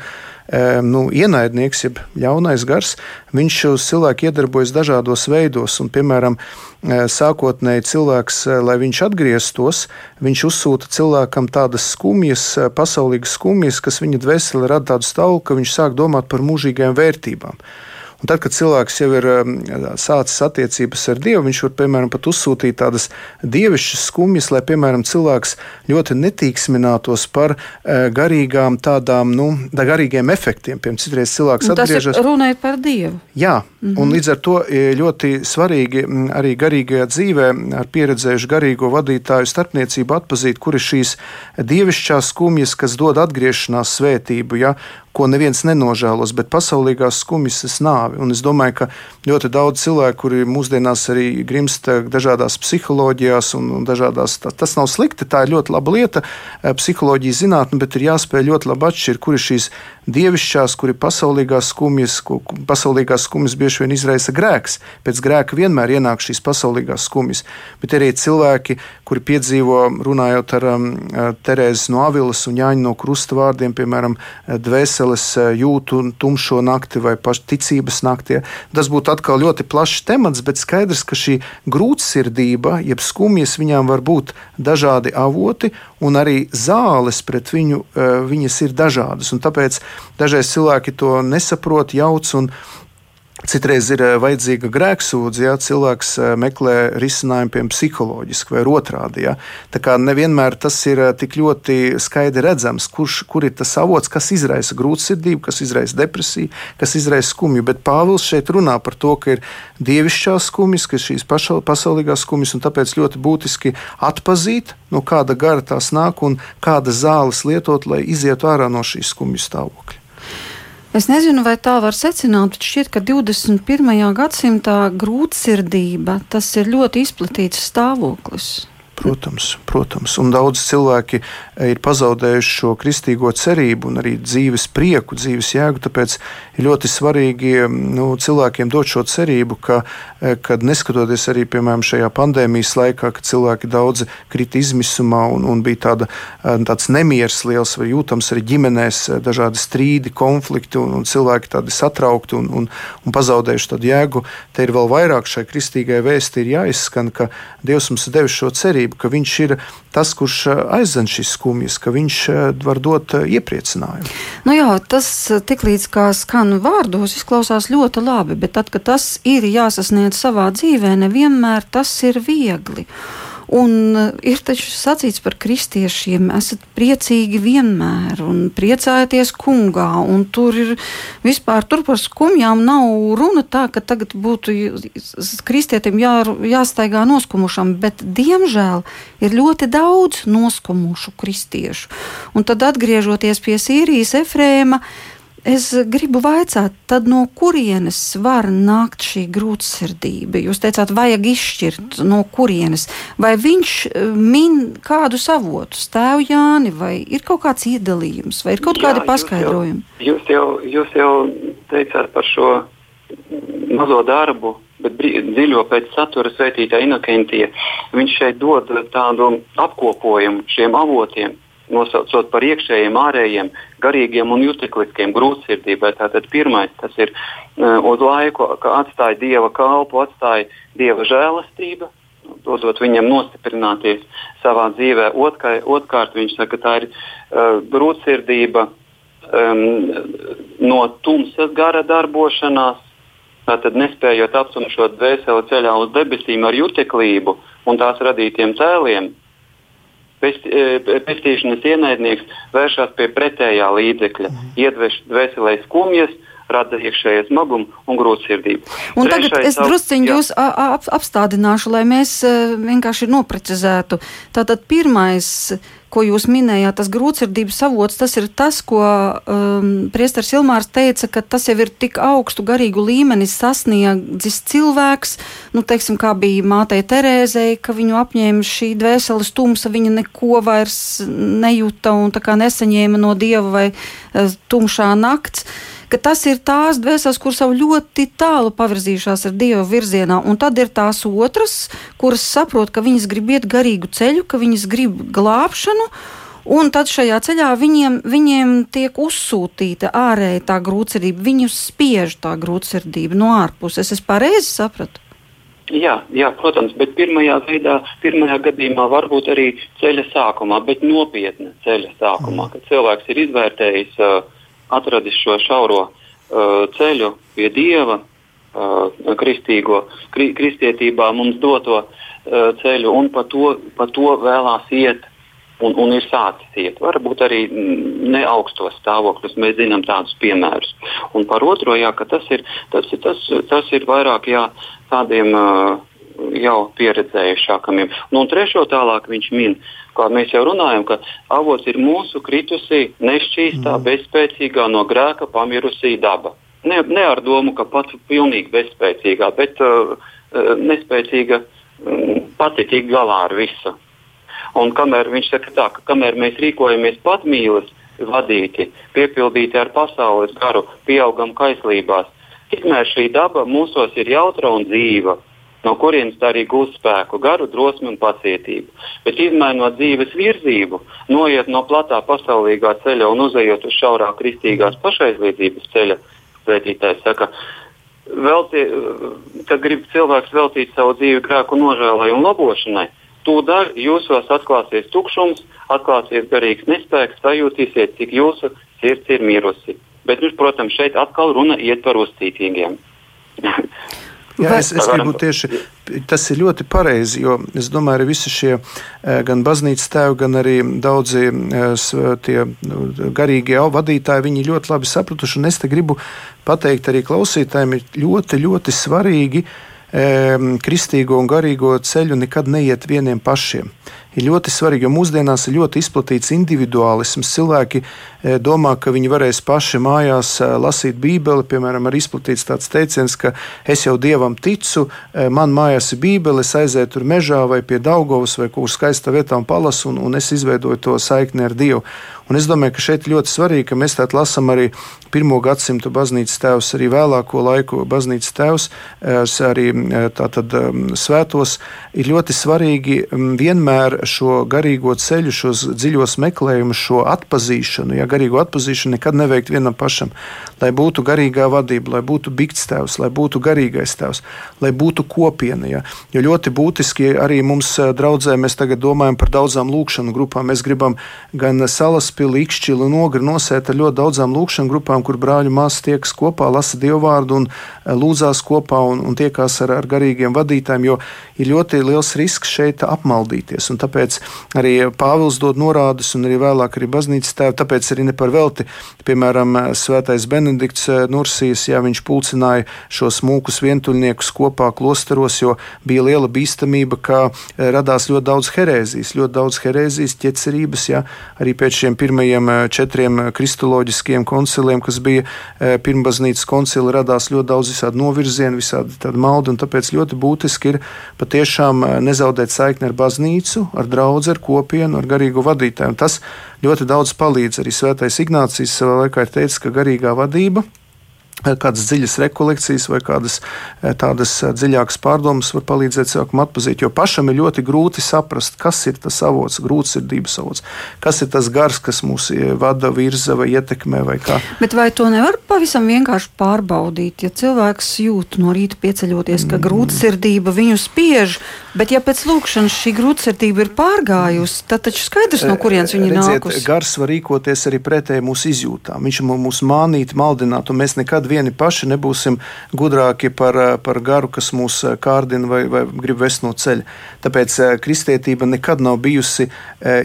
S2: nu, ienaidnieks, jeb ļaunais gars, viņš uz cilvēku iedarbojas dažādos veidos. Un, piemēram, e, sākotnēji cilvēks, e, lai viņš atgrieztos, viņš uzsūta cilvēkam tādas skumjas, pasaulīgas skumjas, kas viņa dvēseli rada tādu stāvokli, ka viņš sāk domāt par mūžīgajām vērtībām. Un tad, kad cilvēks jau ir um, sācis attiecības ar Dievu, viņš var, piemēram, pat uzsūtīt tādas dievišķas skumjas, lai, piemēram, cilvēks ļoti netīksminātos par uh, garīgām tādām, nu, garīgiem efektiem. Piemēram, citreiz cilvēks
S1: un atgriežas. Runāja par Dievu.
S2: Jā, mm -hmm. līdz ar to ļoti svarīgi arī garīgajā dzīvē ar pieredzējušu garīgo vadītāju starpniecību atpazīt, kur ir šīs dievišķās skumjas, kas dod atgriešanās svētību. Ja? ko neviens nenožēlos, bet pasaulīgās skumjas ir nāve. Un es domāju, ka ļoti daudz cilvēku, kuri mūsdienās arī grimst dažādās psiholoģijās un, un dažādās, tā, tas nav slikti, tā ir ļoti laba lieta, eh, psiholoģija zinātne, bet ir jāspēj ļoti labi atšķirt, kur ir šīs dievišķās, kur ir pasaulīgās skumjas, ko pasaulīgās skumjas bieži vien izraisa grēks. Pēc grēka vienmēr ienāk šīs pasaulīgās skumjas, bet arī cilvēki, kuri piedzīvo, runājot ar um, Terēzes no Avilas un Jāņa no Krusta vārdiem, piemēram, dvēseles eh, jūtu tumšo nakti vai pašticības naktī. Tas būtu atkal ļoti plašs temats, bet skaidrs, ka šī grūtsirdība, jeb skumjas, viņām var būt dažādi avoti, un arī zāles pret viņu eh, viņas ir dažādas. Tāpēc dažreiz cilvēki to nesaprot, jauc un Citreiz ir eh, vajadzīga grēksūdze, ja cilvēks eh, meklē risinājumu, piemēram, psiholoģiski vai otrādi. Ja. Tā kā nevienmēr tas ir eh, tik ļoti skaidri redzams, kurš kur ir tas avots, kas izraisa grūtsirdību, kas izraisa depresiju, kas izraisa skumju. Bet Pāvils šeit runā par to, ka ir dievišķās skumjas, ka ir šīs paša, pasaulīgās skumjas, un tāpēc ļoti būtiski atpazīt, no kāda gara tās nāk un kāda zāles lietot, lai izietu ārā no šīs skumju stāvokļa.
S1: Es nezinu, vai tā var secināt, bet šķiet, ka 21. gadsimtā grūtsirdība tas ir ļoti izplatīts stāvoklis.
S2: Protams, protams. Un daudz cilvēki ir pazaudējuši šo kristīgo cerību un arī dzīves prieku, dzīves jēgu. Tāpēc ir ļoti svarīgi mm, nu, cilvēkiem dot šo cerību, ka, eh, kad neskatoties arī piemēram šajā pandēmijas laikā, kad cilvēki daudzi krita izmisumā un, un bija tāda, eh, tāds nemieris liels vai jūtams arī ģimenēs, dažādi strīdi, konflikti un, un cilvēki tādi satraukti un, un, un pazaudējuši tādu jēgu, te ir vēl vairāk šai kristīgai vēsti ir jāizskan, ka Dievs mums ir devis šo cerību ka viņš ir tas, kurš aizdzen šīs skumjas, ka viņš eh, var dot eh, iepriecinājumu.
S1: Nu jā, tas tiklīdz kā skan vārdos, izklausās ļoti labi, bet tad, kad tas ir jāsasniedz savā dzīvē, nevienmēr tas ir viegli. Un eh, ir taču sacīts par kristiešiem, esat priecīgi vienmēr un priecājieties kungā. Un tur ir vispār tur par skumjām nav runa tā, ka tagad būtu kristietim jā, jāstaigā noskumušam, bet diemžēl ir ļoti daudz noskumušu kristiešu. Un tad atgriežoties pie Sīrijas Efrēma, Es gribu vaicāt, no kurienes var nākt šī grūtsirdība? Jūs teicāt, vajag izšķirt, no kurienes. Vai viņš eh, min kādu savotu, tēvu Jāni, vai ir kaut kāds iedalījums, vai ir kaut Jā, kādi paskaidrojumi?
S3: Jūs jau, jūs jau teicāt par šo mazo darbu, bet dziļo pēc satura svētītā Inokentija. Viņš šeit dod tādu apkopojumu šiem avotiem nosaucot par iekšējiem, ārējiem, garīgiem un jutekliskiem grūtsirdībai. Tātad pirmais tas ir uh, uz laiku, ka atstāja dieva kalpu, atstāja dieva žēlastība, dodot viņam nostiprināties savā dzīvē. Otkai, otkārt viņš saka, ka tā ir uh, grūtsirdība um, no tumsas gara darbošanās Tātad, nespējot aptumšot dvēseli ceļā uz debesīm ar juteklību un tās radītiem tēliem, pestīšanas ienaidnieks vēršas pie pretējā līdzekļa, mm. iedvež dvēselē skumjas, rada iekšējais smagums un grūtsirdību.
S1: Un Trešais tagad es drusciņi jūs ap, apstādināšu, lai mēs e, vienkārši noprecizētu. Tātad pirmais ko jūs minējāt, tas grūtsirdības avots, tas ir tas, ko um, Priesteris Ilmārs teica, ka tas jau ir tik augstu garīgu līmeni sasniedzis cilvēks, nu, teiksim, kā bija mātei Terēzei, ka viņu apņēma šī dvēseles tumsa, viņa neko vairs nejuta un tā kā nesaņēma no dieva vai uh, tumšā nakts ka tas ir tās dvēseles, kuras jau ļoti tālu pavirzījušās ar Dieva virzienā, un tad ir tās otras, kuras saprot, ka viņas grib iet garīgu ceļu, ka viņas grib glābšanu. Un tad šajā ceļā viņiem, viņiem tiek uzsūtīta ārēji tā grūtsirdība, viņus spiež tā grūtsirdība no ārpuses. Es pareizi sapratu.
S3: Jā, jā, protams, bet pirmajā, veidā, pirmajā gadījumā varbūt arī ceļa sākumā, bet nopietna ceļa sākumā, kad cilvēks ir izvērtējis uh, atradis šo šauro uh, ceļu pie dieva, uh, kristīgo, kri, kristietībā mums doto uh, ceļu, un pa to, pa to vēlās iet. Un, un ir sācis iet. Varbūt arī ne augstos stāvokļos. Mēs zinām tādus piemērus. Un par otro, jā, tas, ir, tas, ir, tas, tas ir vairāk jā, tādiem uh, jau pieredzējušākiem. Nu, un trešo tālāk viņš min, kā mēs jau runājam, ka avots ir mūsu kritusī, nešķīstā, mm. bezspēcīgā, no grēka pamirusī daba. Ne, ne ar domu, ka pats pilnīgi bezspēcīgā, bet uh, nespēcīga um, pati tik galā ar visu. Un kamēr viņš saka tā, ka kamēr mēs rīkojamies patmīlis, vadīti, piepildīti ar pasaules garu, pieaugam kaislībās, tikmēr šī daba mūsos ir jautra un dzīva no kurienes tā arī gūst spēku, garu, drosmi un pacietību. Bet izmainot dzīves virzību, noiet no platā pasaulīgā ceļa un uzejot uz šaurā kristīgās pašaizliedzības ceļa, svētītājs saka, velti, kad grib cilvēks veltīt savu dzīvi grēku nožēlai un labošanai, tūdaļ jūsos atklāsies tukšums, atklāsies garīgs nespēks, sajūtīsiet, cik jūsu sirds ir mirusi. Bet, nu, protams, šeit atkal runa iet par uzticīgiem.
S2: Jā, es, es gribu tieši tas ir ļoti pareizi, jo es domāju, ka visi šie eh, gan baznīcas tēvi, gan arī daudzi eh, tie nu, garīgie vadītāji, viņi ļoti labi sapratuši. Un es te gribu pateikt arī klausītājiem, ir ļoti, ļoti svarīgi kristīgo un garīgo ceļu nekad neiet vieniem pašiem ir ļoti svarīgi, jo mūsdienās ir ļoti izplatīts individuālisms. Cilvēki e, domā, ka viņi varēs paši mājās lasīt Bībeli. Piemēram, ir izplatīts tāds teiciens, ka es jau dievam ticu, man mājās ir Bībele, es aizēju tur mežā vai pie Daugovas vai kur skaistā vietā un palasu, un, un es izveidoju to saikni ar Dievu. Un es domāju, ka šeit ļoti svarīgi, ka mēs tādā lasām arī pirmo gadsimtu baznīcas tēvs, arī vēlāko laiku baznīcas tēvs, arī tātad svētos. Ir ļoti svarīgi vienmēr šo garīgo ceļu, šos dziļos meklējumus, šo atpazīšanu, ja garīgo atpazīšanu nekad neveikt vienam pašam. Lai būtu garīgā vadība, lai būtu bigts tēvs, lai būtu garīgais tēvs, lai būtu kopiena. Ja. Jo ļoti būtiski arī mums draudzē, mēs tagad domājam par daudzām lūkšanu grupām. Mēs gribam gan salas Salaspili, Ikšķili un Ogri nosēta ar ļoti daudzām lūkšanu grupām, kur brāļu māsas tiekas kopā, lasa dievvvārdu un e, lūdzās kopā un, un tiekās ar, ar garīgiem vadītājiem, jo ir ļoti liels risks šeit apmaldīties. Un tāpēc arī Pāvils dod norādes, un arī vēlāk arī baznīcas tēvi, tāpēc arī ne par velti, piemēram, Svētais Benedikts e, Nursijas, jā, viņš pulcināja šos mūkus vientuļniekus kopā klosteros, jo bija liela bīstamība, ka e, radās ļoti daudz herēzijas, ļoti daudz herēzijas, ķecerības, jā, arī pēc šiem pirmajiem eh, četriem eh, kristoloģiskiem konciliem, kas bija eh, pirmbaznīcas koncili, radās ļoti daudz visādi novirzieni, visādi tādi maldi, un tāpēc ļoti būtiski ir patiešām nezaudēt saikni ar baznīcu, ar draugu, ar kopienu, ar garīgu vadītāju. Un tas ļoti daudz palīdz. Arī Svētais Ignācijas savā laikā ir teicis, ka garīgā vadība kādas dziļas rekolekcijas vai kādas eh, tādas eh, dziļākas pārdomas var palīdzēt cilvēkam atpazīt. Jo pašam ir ļoti grūti saprast, kas ir tas avots, grūtsirdības avots, kas ir tas gars, kas mūs eh, vada, virza vai ietekmē. Vai kā.
S1: Bet vai to nevar pavisam vienkārši pārbaudīt? Ja cilvēks jūt no rīta pieceļoties, ka mm. grūtsirdība viņu spiež, bet ja pēc lūkšanas šī grūtsirdība ir pārgājusi, tad taču skaidrs, no kurienes viņa nākusi.
S2: Gars var rīkoties arī pretēji mūsu izjūtām. Viņš mūs mānīt, maldināt, un mēs nekad vieni paši nebūsim gudrāki par, par garu, kas mūs kārdina vai, vai grib vest no ceļa. Tāpēc kristietība nekad nav bijusi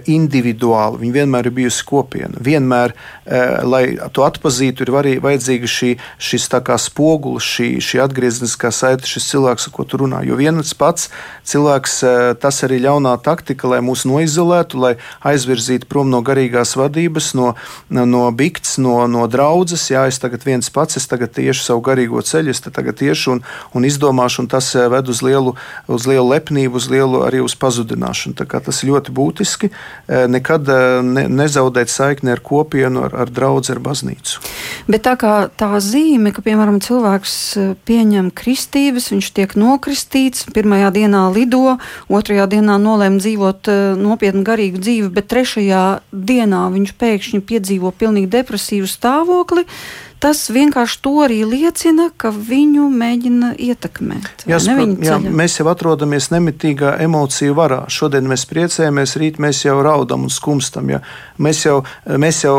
S2: individuāla, viņa vienmēr ir bijusi kopiena. Vienmēr, lai to atpazītu, ir arī vajadzīga šī, šis spogulis, šī, šī atgriezniskā saite, šis cilvēks, ar ko tu runā. Jo viens pats cilvēks, tas arī ļaunā taktika, lai mūs noizolētu, lai aizvirzītu prom no garīgās vadības, no, no bikts, no, no draudzes. Jā, es tagad viens pats, es tagad tieši savu garīgo ceļu, es tagad tieši un, un izdomāšu, un tas ved uz lielu, uz lielu lepnību, uz lielu arī uz pazudināšanu. Tas ļoti būtiski. Nekad ne, nezaudēt saikni ar kopienu, ar, ar draugu, ar baznīcu.
S1: Bet tā kā tā zīme, ka, piemēram, cilvēks pieņem kristības, viņš tiek nokristīts, pirmajā dienā lido, otrajā dienā nolēma dzīvot nopietnu garīgu dzīvi, bet trešajā dienā viņš pēkšņi piedzīvo pilnīgi depresīvu stāvokli. Tas vienkārši to arī liecina, ka viņu mēģina ietekmēt.
S2: Jāsaka, jā, mēs jau atrodamies nemitīgā emociju varā. Šodien mēs priecājamies, rīt mēs jau raudam un skumstam. Ja? Mēs, jau, mēs jau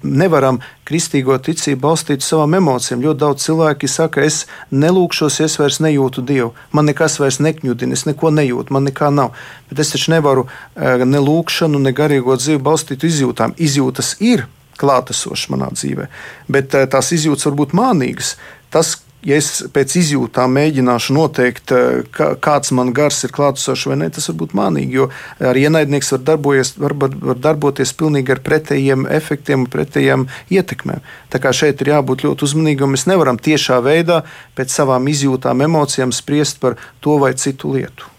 S2: nevaram kristīgo ticību balstīt savām emocijām. Ļoti daudz cilvēki saka, es nelūkšos, es vairs nejūtu Dievu. Man nekas vairs nekņudina, es neko nejūtu, man nekā nav. Bet es taču nevaru eh, ne lūkšanu, ne garīgo dzīvi balstīt izjūtām. Izjūtas ir klātesošs manā dzīvē. Bet eh, tās izjūtas var būt mānīgas. Tas, ja es pēc izjūtām mēģināšu noteikt, eh, kāds man gars ir klātesošs vai nē, tas var būt mānīgi. Jo arī ienaidnieks var, var, var darboties pilnīgi ar pretējiem efektiem, pretējiem ietekmēm. Tā kā šeit ir jābūt ļoti uzmanīgam. Mēs nevaram tiešā veidā pēc savām izjūtām, emocijām spriest par to vai citu lietu.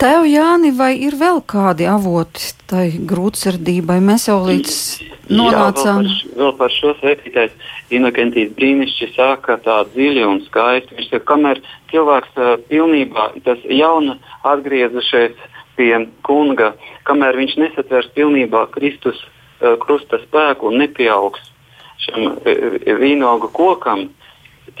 S1: Tev, Jāni, vai ir vēl kādi avoti tai grūtsirdībai? Mēs jau līdz nonācām. Jā,
S3: vēl, par, vēl par šo svētītais Inokentīs brīnišķi sāka tā dziļi un skaisti. Viņš saka, kamēr cilvēks uh, pilnībā tas jauna atgriezušies pie kunga, kamēr viņš nesatvers pilnībā Kristus uh, krusta spēku un nepieaugs šim uh, vīnogu kokam,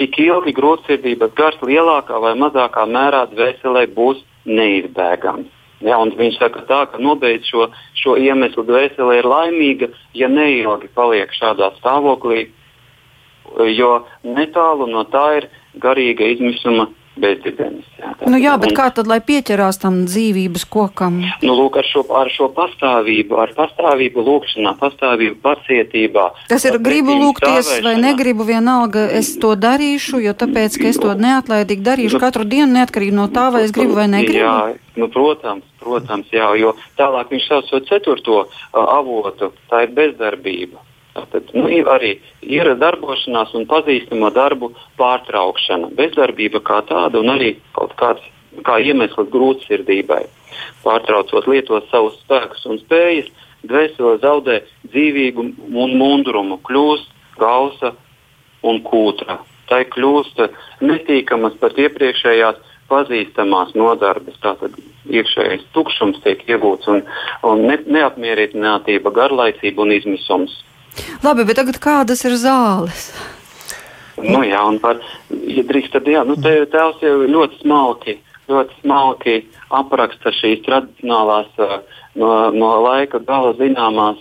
S3: tik ilgi grūtsirdības gars lielākā vai mazākā mērā dvēselē būs neizbēgami. Ja, viņš saka, tā, ka nobeidz šo, šo iemeslu dvēselē ir laimīga, ja neilgi paliek šādā stāvoklī, jo netālu no tā ir garīga izmisuma bezdibenis. Jā,
S1: nu jā, bet un, kā tad, lai pieķerās tam dzīvības kokam?
S3: Nu, lūk, ar šo, ar šo pastāvību, ar pastāvību lūkšanā, pastāvību pacietībā.
S1: Tas ir gribu lūgties vai negribu, vienalga es to darīšu, jo tāpēc, ka es to neatlaidīgi darīšu nu, katru dienu, neatkarīgi no tā, vai es gribu vai negribu.
S3: Jā, nu, protams, protams, jā, jo tālāk viņš sauc to ceturto uh, avotu, tā ir bezdarbība. Tātad, nu, arī ir darbošanās un pazīstamo darbu pārtraukšana, bezdarbība kā tāda un arī kaut kāds kā iemesls grūtsirdībai. Pārtraucot lietot savus spēkus un spējas, dvēsele zaudē dzīvību un mundrumu, kļūst gausa un kūtra. Tai kļūst netīkamas pat iepriekšējās pazīstamās nodarbes. Tātad iekšējais tukšums tiek iegūts un, un ne, neapmierinātība, garlaicība un izmisums.
S1: Labi, bet tagad kādas ir zāles?
S3: Nu, jā, un par, ja drīkst, tad jā, nu, te, tēvs jau ļoti smalki, ļoti smalki apraksta šīs tradicionālās no, no laika gala zināmās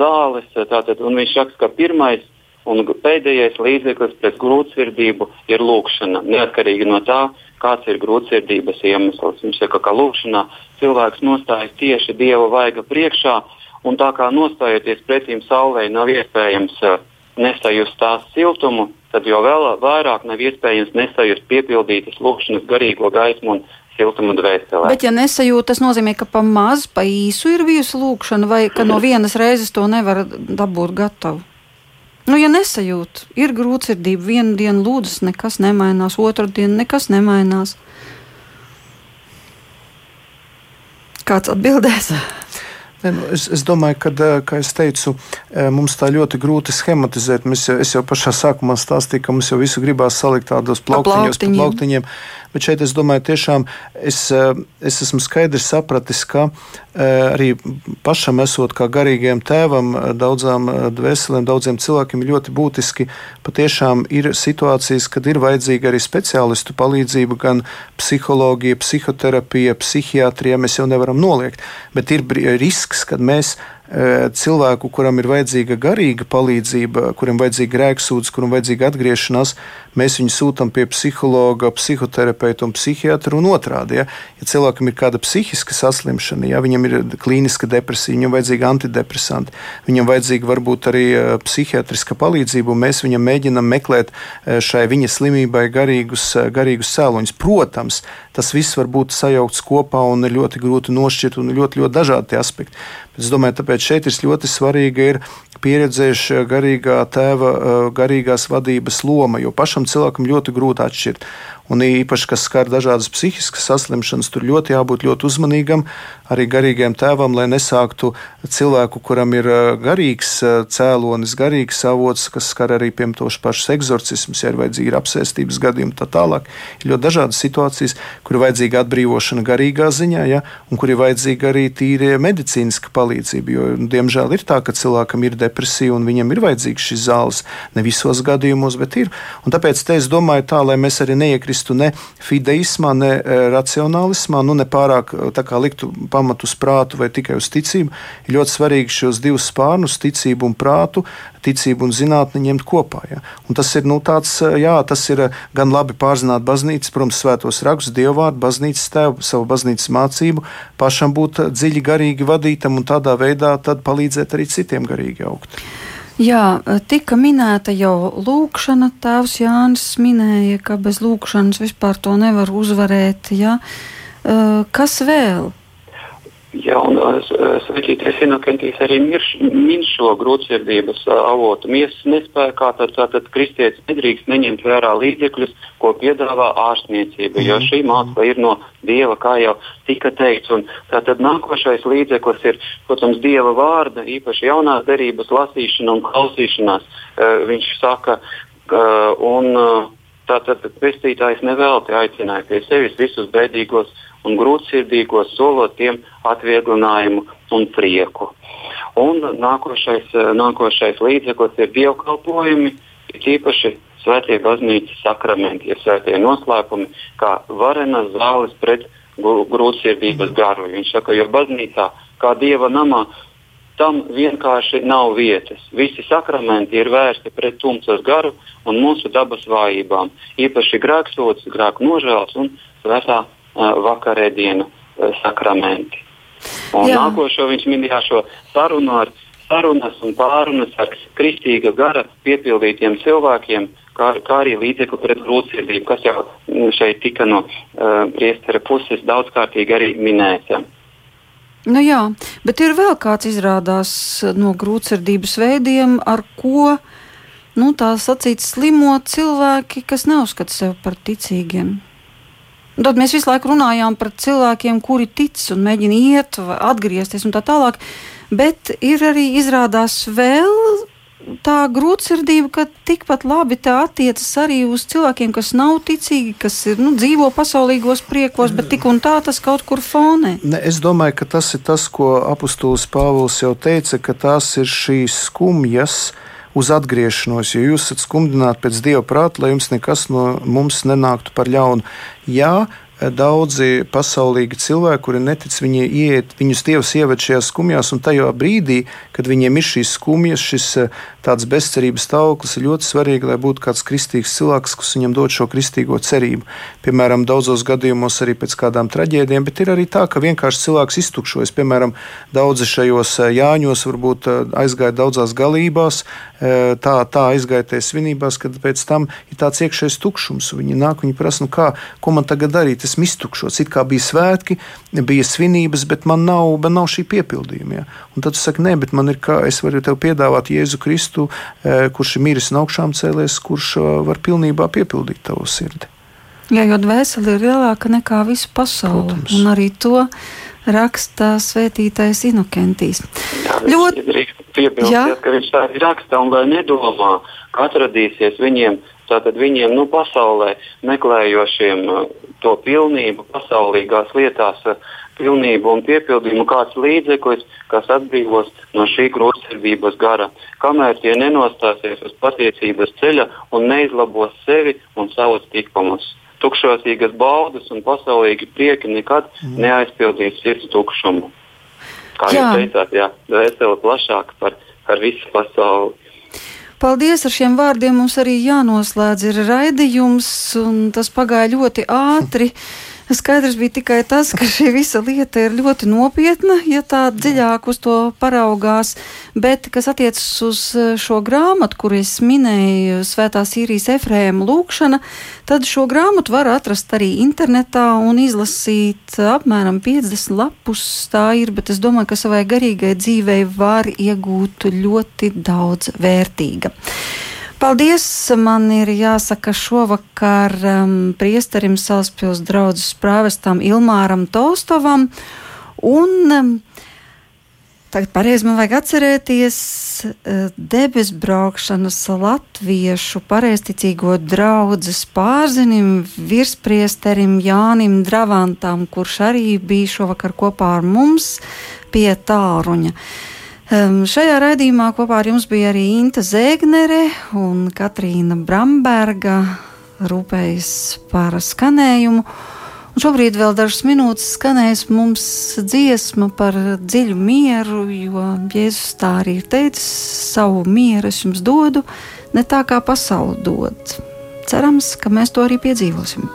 S3: zāles. Tātad, viņš saka, ka pirmais un pēdējais līdzeklis pret grūtsirdību ir lūkšana, neatkarīgi no tā, kāds ir grūtsirdības iemesls. Viņš saka, ka lūkšanā cilvēks nostājas tieši Dieva vaiga priekšā Un tā kā nostājoties pretīm saulē nav iespējams uh, nesajust tās siltumu, tad jau vēl vairāk nav iespējams nesajust piepildītas lūkšanas garīgo gaismu un siltumu dvēselē.
S1: Bet, ja nesajūt, tas nozīmē, ka pa maz, pa īsu ir bijusi lūkšana, vai ka no vienas reizes to nevar dabūt gatavu? Nu, ja nesajūt, ir grūtsirdība, vienu dienu lūdzas, nekas nemainās, otru dienu nekas nemainās. Kāds atbildēs?
S2: Nu, es, es domāju, ka, eh, kā jau teicu, eh, mums tā ļoti grūti schematizēt. Mēs jau, es jau pašā sākumā stāstīju, ka mums jau visu gribās salikt tādos plauktiņos, pa plauktiņiem. Bet šeit es domāju, tiešām es, eh, es esmu skaidrs sapratis, ka arī pašam esot kā garīgiem tēvam, daudzām dvēselēm, daudziem cilvēkiem ļoti būtiski. Patiešām ir situācijas, kad ir vajadzīga arī speciālistu palīdzība, gan psiholoģija, psihoterapija, psihiatrija. Mēs jau nevaram noliegt, bet ir risks risks, kad mēs cilvēku, kuram ir vajadzīga garīga palīdzība, kuriem vajadzīga grēksūdz, kuram vajadzīga atgriešanās, mēs viņu sūtām pie psihologa, psihoterapeita un psihiatra un otrādi. Ja, ja cilvēkam ir kāda psihiska saslimšana, ja viņam ir klīniska depresija, viņam vajadzīga antidepresanti, viņam vajadzīga varbūt arī psihiatriska palīdzība, un mēs viņam mēģinam meklēt šai viņa slimībai garīgus, garīgus cēloņus. Protams, tas viss var būt sajaukts kopā un ir ļoti grūti nošķirt un ļoti, ļoti dažādi aspekti. Bet es domāju, tāpēc šeit ir ļoti svarīga ir pieredzējuša garīgā tēva, garīgās vadības loma, jo pašam cilvēkam ļoti grūti atšķirt. Un īpaši, kas skar dažādas psihiskas saslimšanas, tur ļoti jābūt ļoti uzmanīgam arī garīgiem tēvam, lai nesāktu cilvēku, kuram ir garīgs cēlonis, garīgs avots, kas skar arī piemēram tos pašus eksorcismus, ja ir vajadzīga apsēstības gadījuma tā tālāk. Ir ļoti dažādas situācijas, kur ir vajadzīga atbrīvošana garīgā ziņā, ja, un kur ir vajadzīga arī tīrie medicīniska palīdzība. Jo, nu, diemžēl ir tā, ka cilvēkam ir depresija un viņam ir vajadzīgs šis zāles. Ne visos gadījumos, bet ir. Un tāpēc es domāju tā, lai mēs arī neiekristu nekristu ne fideismā, ne e, racionālismā, nu ne pārāk e, liktu pamatu uz prātu vai tikai uz ticību. Ir ļoti svarīgi šos divus spārnus, ticību un prātu, ticību un zinātni ņemt kopā. Ja? Un tas ir, nu, tāds, e, jā, tas ir gan labi pārzināt baznīcas, protams, svētos rakstus, dievvvārdu, baznīcas tēvu, savu baznīcas mācību, pašam būt dziļi garīgi vadītam un tādā veidā palīdzēt arī citiem garīgi augt.
S1: Jā, tika minēta jau lūkšana. Tēvs Jānis minēja, ka bez lūkšanas vispār to nevar uzvarēt. Ja? Kas vēl?
S3: Jā, un Svētītais Inokentīs arī min šo grūtsirdības avotu. Miesas nespējā, tad, tātad kristietis nedrīkst neņemt vērā līdzekļus, ko piedāvā ārstniecība, jo šī mācība ir no Dieva, kā jau tika teikts. Un tātad nākošais līdzeklis ir, protams, Dieva vārda, īpaši jaunās derības lasīšana un klausīšanās. Viņš saka, un tātad pestītājs nevelti aicināja pie sevis visus bēdīgos un grūtsirdīgos, solot tiem atvieglinājumu un prieku. Un nākošais, nākošais līdzeklis ir dievkalpojumi, īpaši svētie baznīcas sakramenti, ir svētie noslēpumi, kā varenas zāles pret grūtsirdības garu. Viņš saka, jo baznīcā, kā dieva namā, tam vienkārši nav vietas. Visi sakramenti ir vērsti pret tumsas garu un mūsu dabas vājībām, īpaši grēksots, grēku nožēls un svētā vakarēdienu sakramenti. Un Jā. nākošo viņš minēja šo sarunu ar sarunas un pārunas ar kristīga gara piepildītiem cilvēkiem, kā, kā arī līdzekli pret grūtsirdību, kas jau šeit tika no uh, priestera puses daudzkārtīgi arī minēts.
S1: Nu jā, bet ir vēl kāds izrādās no grūtsirdības veidiem, ar ko nu, tā sacīt slimo cilvēki, kas neuzskata sevi par ticīgiem. Tad mēs visu laiku runājām par cilvēkiem, kuri tic un mēģina iet, atgriezties un tā tālāk. Bet ir arī izrādās vēl tā grūtsirdība, ka tikpat labi tā attiecas arī uz cilvēkiem, kas nav ticīgi, kas ir, nu, dzīvo pasaulīgos priekos, bet tik un tā tas kaut kur fonē.
S2: Ne, es domāju, ka tas ir tas, ko apustulis Pāvils jau teica, ka tās ir šīs skumjas uz atgriešanos, jo jūs esat skumdināti pēc dieva prāta, lai jums nekas no mums nenāktu par ļaunu. Jā, daudzi pasaulīgi cilvēki, kuri netic, viņi iet, viņus Dievs ieved šajās skumjās, un tajā brīdī, kad viņiem ir šīs skumjas, šis eh, tāds bezcerības stāvoklis, ir ļoti svarīgi, lai būtu kāds kristīgs cilvēks, kas viņam dod šo kristīgo cerību. Piemēram, daudzos gadījumos arī pēc kādām traģēdijām, bet ir arī tā, ka vienkārši cilvēks iztukšojas. Piemēram, daudzi šajos eh, jāņos varbūt eh, aizgāja daudzās galībās, tā, tā aizgāja tajā svinībās, kad pēc tam ir tāds iekšējs tukšums. Viņi nāk, viņi prasa, nu kā, ko man tagad darīt? esmu iztukšots. It kā bija svētki, bija svinības, bet man nav, man nav šī piepildījuma. Ja? Un tad tu saki, nē, bet man ir kā, es varu tev piedāvāt Jēzu Kristu, e, kurš ir miris un augšām cēlies, kurš e, var pilnībā piepildīt tavu sirdi.
S1: Jā, jo dvēsele ir lielāka nekā visa pasaule. Protams. Un arī to raksta svētītais Inokentīs.
S3: Jā, ļoti piebilst, ka viņš tā ir raksta un lai nedomā, ka atradīsies viņiem Tātad viņiem nu, pasaulē meklējošiem uh, to pilnību, pasaulīgās lietās, uh, pilnību un piepildījumu kāds līdzeklis, kas atbrīvos no šī grūtsirdības gara, kamēr tie nenostāsies uz patiesības ceļa un neizlabos sevi un savus tikumus. Tukšosīgas baudas un pasaulīgi prieki nekad mm. neaizpildīs sirds tukšumu. kā jā. jūs teicāt, jā, dvēseli plašāk par, par visu pasauli.
S1: Paldies ar šiem vārdiem. Mums arī jānoslēdz ir raidījums, un tas pagāja ļoti ātri. Skaidrs bija tikai tas, ka šī visa lieta ir ļoti nopietna, ja tā dziļāk uz to paraugās. Bet, kas attiecas uz eh, šo grāmatu, kur es minēju, Svētās īrijas efrēma lūkšana, tad šo grāmatu var atrast arī internetā un izlasīt apmēram 50 lapus. Tā ir, bet es domāju, ka savai garīgai dzīvei var iegūt ļoti daudz vērtīga. Paldies! Man ir jāsaka šovakar um, priesterim Salaspils draudzes prāvestam Ilmāram Tolstovam. Un um, tagad pareizi man vajag atcerēties uh, debes braukšanas latviešu pareisticīgo draudzes pārzinim virspriesterim Jānim Dravantam, kurš arī bija šovakar kopā ar mums pie tāruņa. Um, šajā raidījumā kopā ar jums bija arī Inta Zēgnere un Katrīna Bramberga rūpējas par skanējumu. Un šobrīd vēl dažas minūtes skanēs mums dziesma par dziļu mieru, jo Jēzus tā arī ir teicis, savu mieru es jums dodu, ne tā kā pasauli dod. Cerams, ka mēs to arī piedzīvosim.